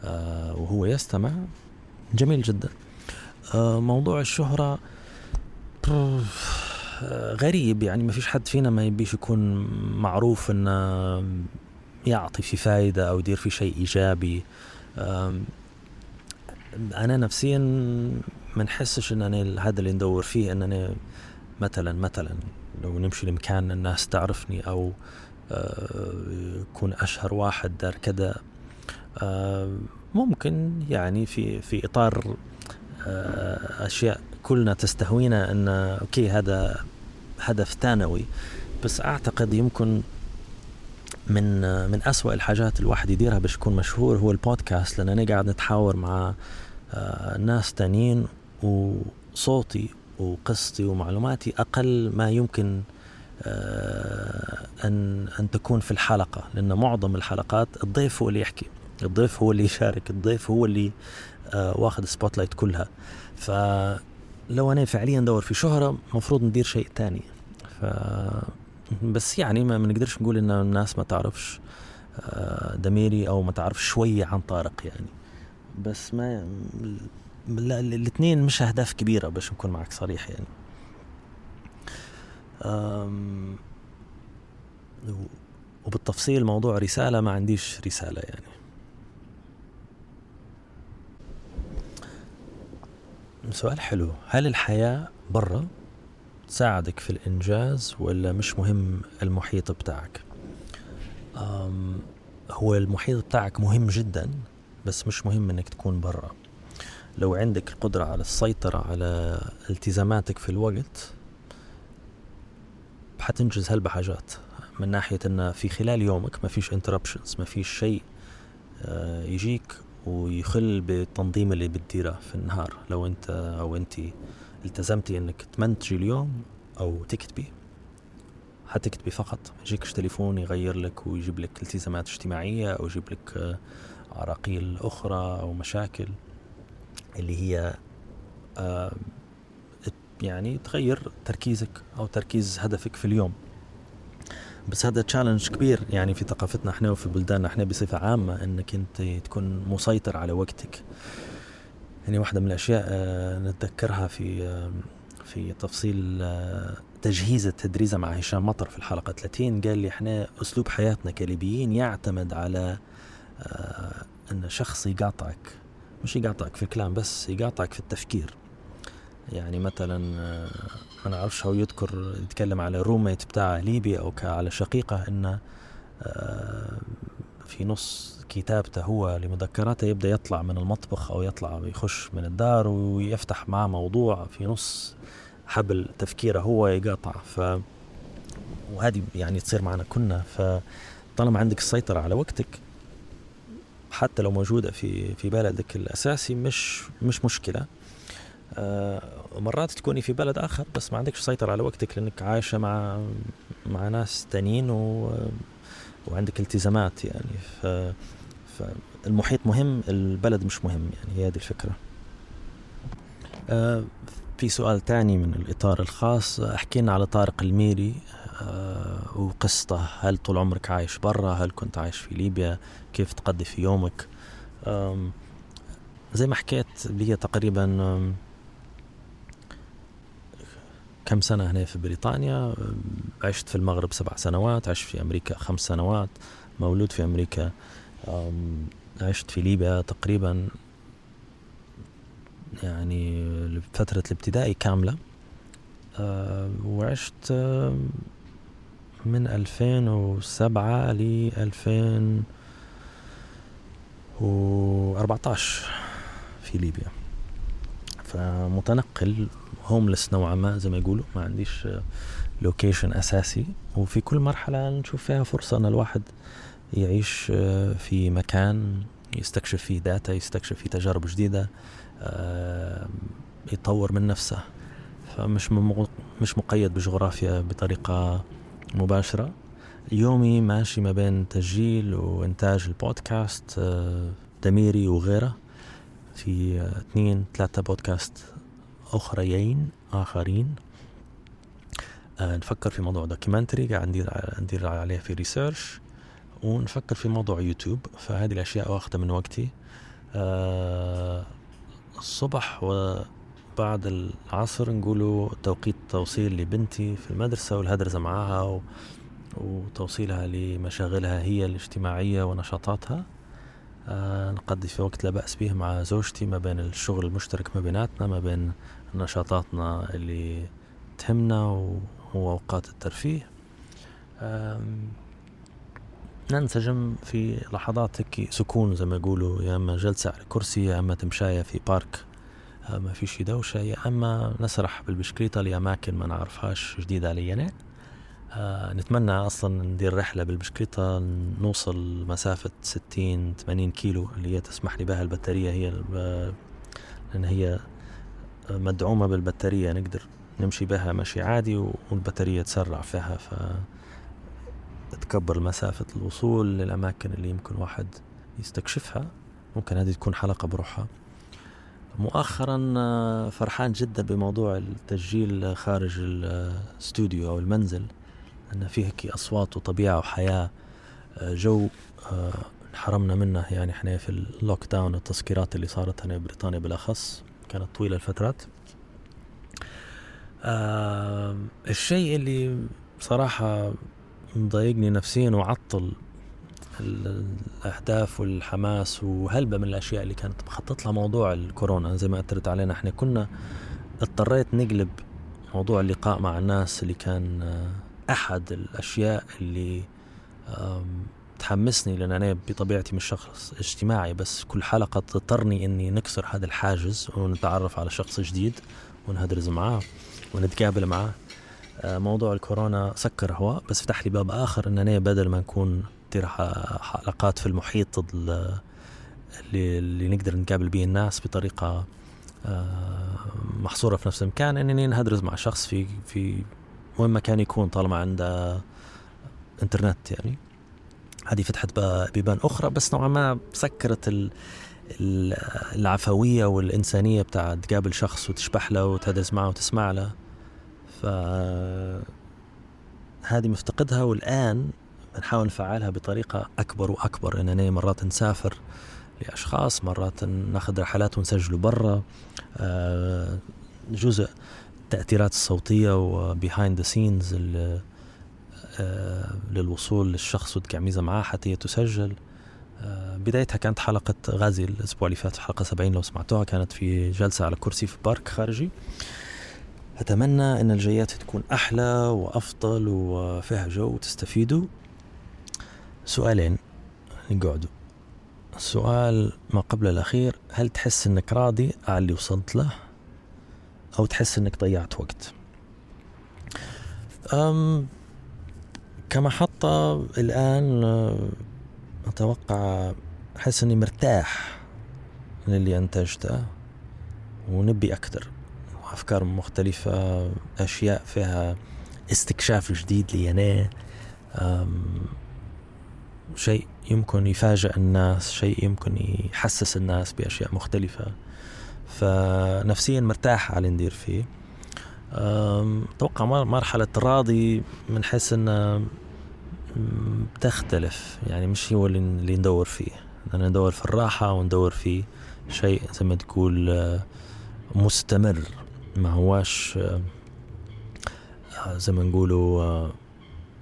أه وهو يستمع جميل جدا. أه موضوع الشهرة غريب يعني ما فيش حد فينا ما يبيش يكون معروف إنه يعطي في فايدة أو يدير في شيء إيجابي. أنا نفسيا ما نحسش إن أنا هذا اللي ندور فيه إن أنا مثلا مثلا لو نمشي لمكان الناس تعرفني أو يكون أشهر واحد دار كذا ممكن يعني في في إطار أشياء كلنا تستهوينا إن أوكي هذا هدف ثانوي. بس أعتقد يمكن من من أسوأ الحاجات الواحد يديرها باش يكون مشهور هو البودكاست لأن أنا قاعد نتحاور مع ناس تانيين وصوتي وقصتي ومعلوماتي أقل ما يمكن آه، أن أن تكون في الحلقة لأن معظم الحلقات الضيف هو اللي يحكي الضيف هو اللي يشارك الضيف هو اللي آه، واخذ ال spotlight كلها. فلو أنا فعليا دور في شهرة مفروض ندير شيء تاني. ف بس يعني ما نقدرش نقول إن الناس ما تعرفش دميري أو ما تعرفش شوية عن طارق يعني. بس ما الاثنين مش أهداف كبيرة باش نكون معك صريح يعني. وبالتفصيل موضوع رسالة ما عنديش رسالة يعني. سؤال حلو. هل الحياة برا تساعدك في الإنجاز ولا مش مهم المحيط بتاعك؟ هو المحيط بتاعك مهم جدا بس مش مهم إنك تكون برا. لو عندك القدرة على السيطرة على التزاماتك في الوقت حتنجز هالبحاجات. من ناحية أن في خلال يومك ما فيش interruptions ما فيش شيء آه، يجيك ويخل بالتنظيم اللي بتديره في النهار. لو أنت أو أنت التزمتي أنك تمنتجي اليوم أو تكتبي حتكتبي فقط. يجيكش تليفون يغير لك ويجيب لك التزامات اجتماعية أو يجيب لك آه، عراقيل أخرى أو مشاكل. اللي هي آه، يعني تغير تركيزك أو تركيز هدفك في اليوم. بس هذا تشالنج كبير يعني في ثقافتنا إحنا وفي بلداننا إحنا بصفة عامة إنك أنت تكون مسيطر على وقتك. يعني واحدة من الأشياء آه، نتذكرها في آه، في تفصيل تجهيز التدريزة مع هشام مطر في الحلقة 30 قال لي إحنا أسلوب حياتنا كليبيين يعتمد على إن شخص يقاطعك. مش يقاطعك في الكلام بس يقاطعك في التفكير. يعني مثلا آه، ما نعرفش هو يذكر يتكلم على روميت بتاع ليبيا أو على شقيقة إنه آه، في نص كتابته هو لمذكراته يبدأ يطلع من المطبخ أو يطلع يخش من الدار ويفتح معه موضوع في نص حبل تفكيره هو يقاطع. ف وهذه يعني تصير معنا كنا فطالما عندك السيطرة على وقتك حتى لو موجودة في في بلدك الأساسي مش مش مشكلة. آه، مرات تكوني في بلد آخر بس ما عندكش سيطرة على وقتك لأنك عايشة مع مع ناس تانيين و وعندك التزامات يعني. ف فالمحيط مهم البلد مش مهم يعني. هي هذه الفكرة. آه، في سؤال تاني من الإطار الخاص. حكينا على طارق الميري آه، وقصته. هل طول عمرك عايش برا؟ هل كنت عايش في ليبيا؟ كيف تقضي في يومك؟ زي ما حكيت لي تقريبا كم سنة هنا في بريطانيا؟ عشت في المغرب سبع سنوات عشت في أمريكا خمس سنوات مولود في أمريكا عشت في ليبيا تقريبا. يعني فترة الابتدائي كاملة. وعشت من 2007 ل 2014 في ليبيا. فمتنقل homeless نوعا ما زي ما يقولوا ما عنديش location أساسي. وفي كل مرحلة نشوف فيها فرصة إن الواحد يعيش آه، في مكان يستكشف فيه ذاته يستكشف فيه تجارب جديدة آه، يطور من نفسه. فمش مش مقيد بجغرافيا بطريقة مباشرة. يومي ماشي ما بين تسجيل وإنتاج البودكاست آه، دميري وغيره. في اثنين ثلاثة بودكاست أخريين آخرين. آه نفكر في موضوع documentary قاعد ندير ندير عليه في research ونفكر في موضوع يوتيوب. فهذه الأشياء واخدة من وقتي. آه الصبح وبعد العصر نقولوا توقيت توصيل لبنتي في المدرسة والهدرزة معاها وتوصيلها لمشاغلها هي الاجتماعية ونشاطاتها. آه نقضي في وقت لا بأس به مع زوجتي ما بين الشغل المشترك ما بيناتنا ما بين نشاطاتنا اللي تهمنا وأوقات الترفيه. ننسجم في لحظات هيك سكون زي ما يقولوا يا أما جلسة على كرسي يا أما تمشاية في بارك. آه، ما في شي دوشة يا أما نسرح بالبشكليطة لاماكن ما نعرفهاش جديدة علينا آه نتمنى أصلا ندير رحلة بالبشكليطة نوصل مسافة 60 80 كيلو اللي هي تسمح لي بها البطاريه هي لأن هي مدعومة بالبطارية نقدر نمشي بها مشي عادي والبطارية تسرع فيها ف تكبر مسافة الوصول للأماكن اللي يمكن واحد يستكشفها. ممكن هذه تكون حلقة بروحها. مؤخرا آه، فرحان جدا بموضوع التسجيل خارج الاستوديو أو المنزل أن فيه هيك أصوات وطبيعة وحياة آه، جو آه، حرمنا منه. يعني إحنا في ال lockdown التسكيرات اللي صارت هنا بريطانيا بالأخص كانت طويلة الفترات. الشيء اللي بصراحه مضايقني نفسيا وعطل الأهداف والحماس وهلبة من الأشياء اللي كانت مخطط لها موضوع الكورونا. زي ما أثرت علينا إحنا كنا اضطريت نقلب موضوع اللقاء مع الناس اللي كان آه، أحد الأشياء اللي تحمسني لأن أنا بطبيعتي مش شخص اجتماعي بس كل حلقة تضطرني إني نكسر هذا الحاجز ونتعرف على شخص جديد ونهدرز معاه ونتقابل معاه. موضوع الكورونا سكر هو بس فتح لي باب آخر إن أنا بدل ما نكون تصير حلقات في المحيط اللي, اللي نقدر نقابل به الناس بطريقة آه، محصورة في نفس المكان إنني نهدرز مع شخص في في وين ما كان يكون طالما عنده إنترنت يعني. هذه فتحت بيبان أخرى بس نوعا ما سكرت العفوية والإنسانية بتاع تقابل شخص وتشبح له وتهدرز معه وتسمع له. ف هذه مفتقدها والآن بنحاول نفعلها بطريقة أكبر وأكبر. إننا مرات نسافر لأشخاص مرات ناخذ رحلات ونسجلوا برا. آه، جزء التأثيرات الصوتية و behind the scenes للوصول للشخص وتقعميزة معاه حتى تسجل. آه، بدايتها كانت حلقة غازي الأسبوع اللي فات حلقة 70 لو سمعتوها. كانت في جلسة على كرسي في بارك خارجي. أتمنى أن الجيات تكون أحلى وأفضل وفيها جو وتستفيدوا. سؤالين نقعدوا السؤال ما قبل الأخير هل تحس أنك راضي على اللي وصلت له؟ أو تحس أنك ضيعت وقت؟ أم كمحطة الآن أتوقع أحس إني مرتاح للي أنتجته ونبي أكثر. أفكار مختلفة أشياء فيها استكشاف جديد لي أنا شيء يمكن يفاجئ الناس شيء يمكن يحسس الناس بأشياء مختلفة. فنفسيا مرتاح على ندير فيه. أتوقع مرحلة راضي حيث أنه بتختلف. يعني مش هو اللي ندور فيه. أنا ندور في الراحة وندور في شيء زي ما تقول مستمر. ما هواش آه، زي ما نقولوا آه،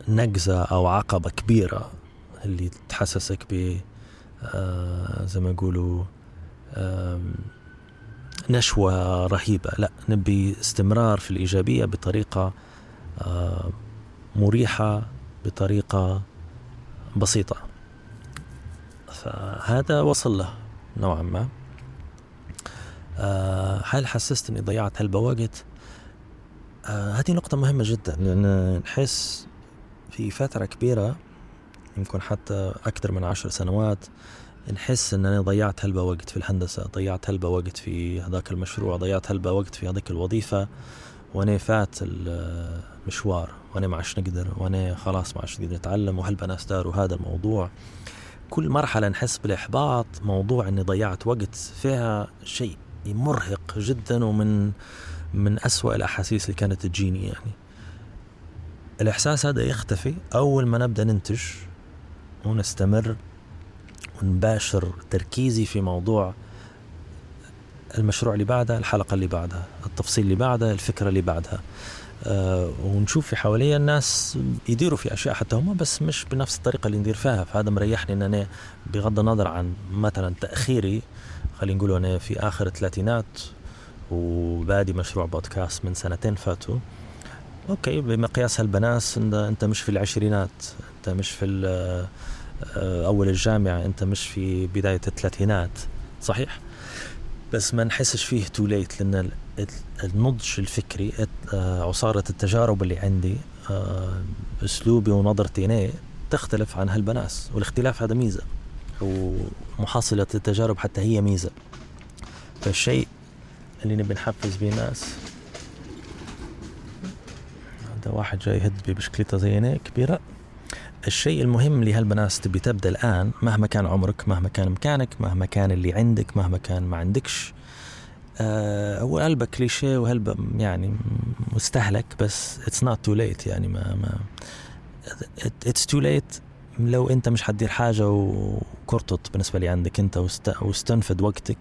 نقزة أو عقبة كبيرة اللي تحسسك ب زي ما نقولوا نشوة رهيبة. لا نبي استمرار في الإيجابية بطريقة آه، مريحة بطريقة بسيطة. فهذا وصل له نوعا ما. آه، هل حسست اني ضيعت هلبة وقت؟ آه، هذه نقطة مهمة جدا لأن نحس في فترة كبيرة يمكن حتى أكثر من عشر سنوات نحس ان أنا ضيعت هلبة وقت في الهندسة ضيعت هلبة وقت في هذاك المشروع ضيعت هلبة وقت في هذيك الوظيفة وأنا فات المشوار وأنا ما عادش نقدر وأنا خلاص ما عادش نقدر نتعلم وهلبة ناس داروا هذا الموضوع؟ كل مرحلة نحس بالإحباط موضوع إني ضيعت وقت فيها شيء مرهق جدا ومن من أسوأ الأحاسيس اللي كانت تجيني يعني. الإحساس هذا يختفي أول ما نبدأ ننتج ونستمر ونباشر تركيزي في موضوع المشروع اللي بعدها الحلقة اللي بعدها التفصيل اللي بعدها الفكرة اللي بعدها. أه ونشوف في حواليا الناس يديروا في أشياء حتى هم بس مش بنفس الطريقة اللي ندير فيها. فهذا مريحني أن أنا بغض النظر عن مثلا تأخيري خلينا نقول أنا في آخر الثلاثينات وبادي مشروع بودكاست من سنتين فاتوا. okay بمقياس هلبا ناس أنت مش في العشرينات أنت مش في آه، أول الجامعة أنت مش في بداية الثلاثينات صحيح؟ بس ما نحسش فيه too late لأن النضج الفكري آه، عصارة التجارب اللي عندي آه، أسلوبي ونظرتي تختلف عن هلبا ناس والاختلاف هذا ميزة. ومحصله التجارب حتى هي ميزة. فالشيء اللي نبي نحفز بيه ناس هذا واحد جاي يهد ببشكليته زي كبيرة. الشيء المهم اللي هالبنات تبي تبدأ الآن مهما كان عمرك مهما كان مكانك مهما كان اللي عندك مهما كان ما عندكش آه هو كليشيه وهلبة يعني مستهلك بس اتس نوت تو ليت يعني ما ما اتس تو ليت لو انت مش حتدير حاجة وكرتط بالنسبة لي عندك انت واستنفد وقتك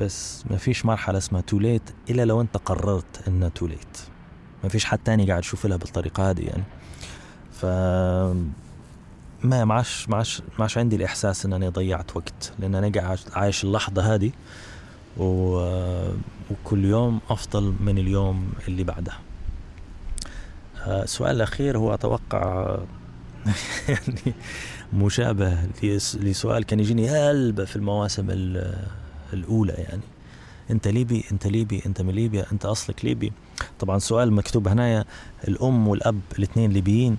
بس ما فيش مرحلة اسمها too late إلا لو انت قررت إنها too late ما فيش حد تاني قاعد يشوف لها بالطريقة هذه يعني. ف ما معش معش معش عندي الإحساس إن أنا ضيعت وقت لأن أنا قاعد عايش اللحظة هذه و... وكل يوم أفضل من اليوم اللي بعده السؤال الأخير هو أتوقع (laughs) يعني مشابه لسؤال كان يجيني هلبة في المواسم الأولى يعني. أنت ليبي أنت ليبي أنت من ليبيا أنت أصلك ليبي. طبعا سؤال مكتوب هنايا الأم والأب الاثنين ليبيين.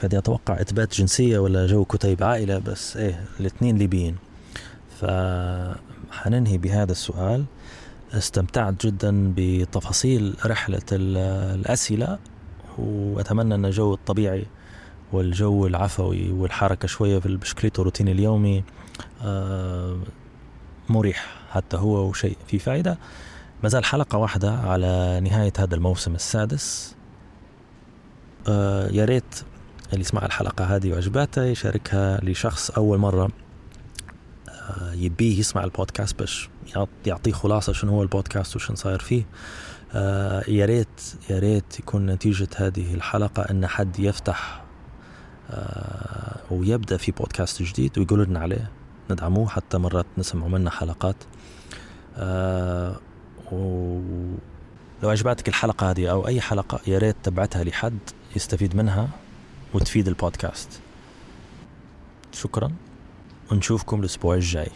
فدي أتوقع إثبات جنسية ولا جو كتيب عائلة بس إيه الاثنين ليبيين. فحننهي بهذا السؤال. استمتعت جدا بتفاصيل رحلة الأسئلة وأتمنى أن الجو الطبيعي والجو العفوي والحركة شوية في البشكليت والروتين اليومي مريح حتى هو وشيء في فائدة. ما زال حلقة واحدة على نهاية هذا الموسم السادس. يا ريت اللي يسمع الحلقة هذه وعجباته يشاركها لشخص أول مرة يبيه يسمع البودكاست باش يعطيه خلاصة شنو هو البودكاست وشن صاير فيه. يا ريت يا ريت يكون نتيجة هذه الحلقة أن حد يفتح ويبدأ في بودكاست جديد ويقول لنا عليه. ندعموه حتى مرات نسمعوا منا حلقات. ولو عجبتك الحلقة هذه أو أي حلقة يا ريت تبعتها لحد يستفيد منها وتفيد البودكاست. شكرا. ونشوفكم الأسبوع الجاي.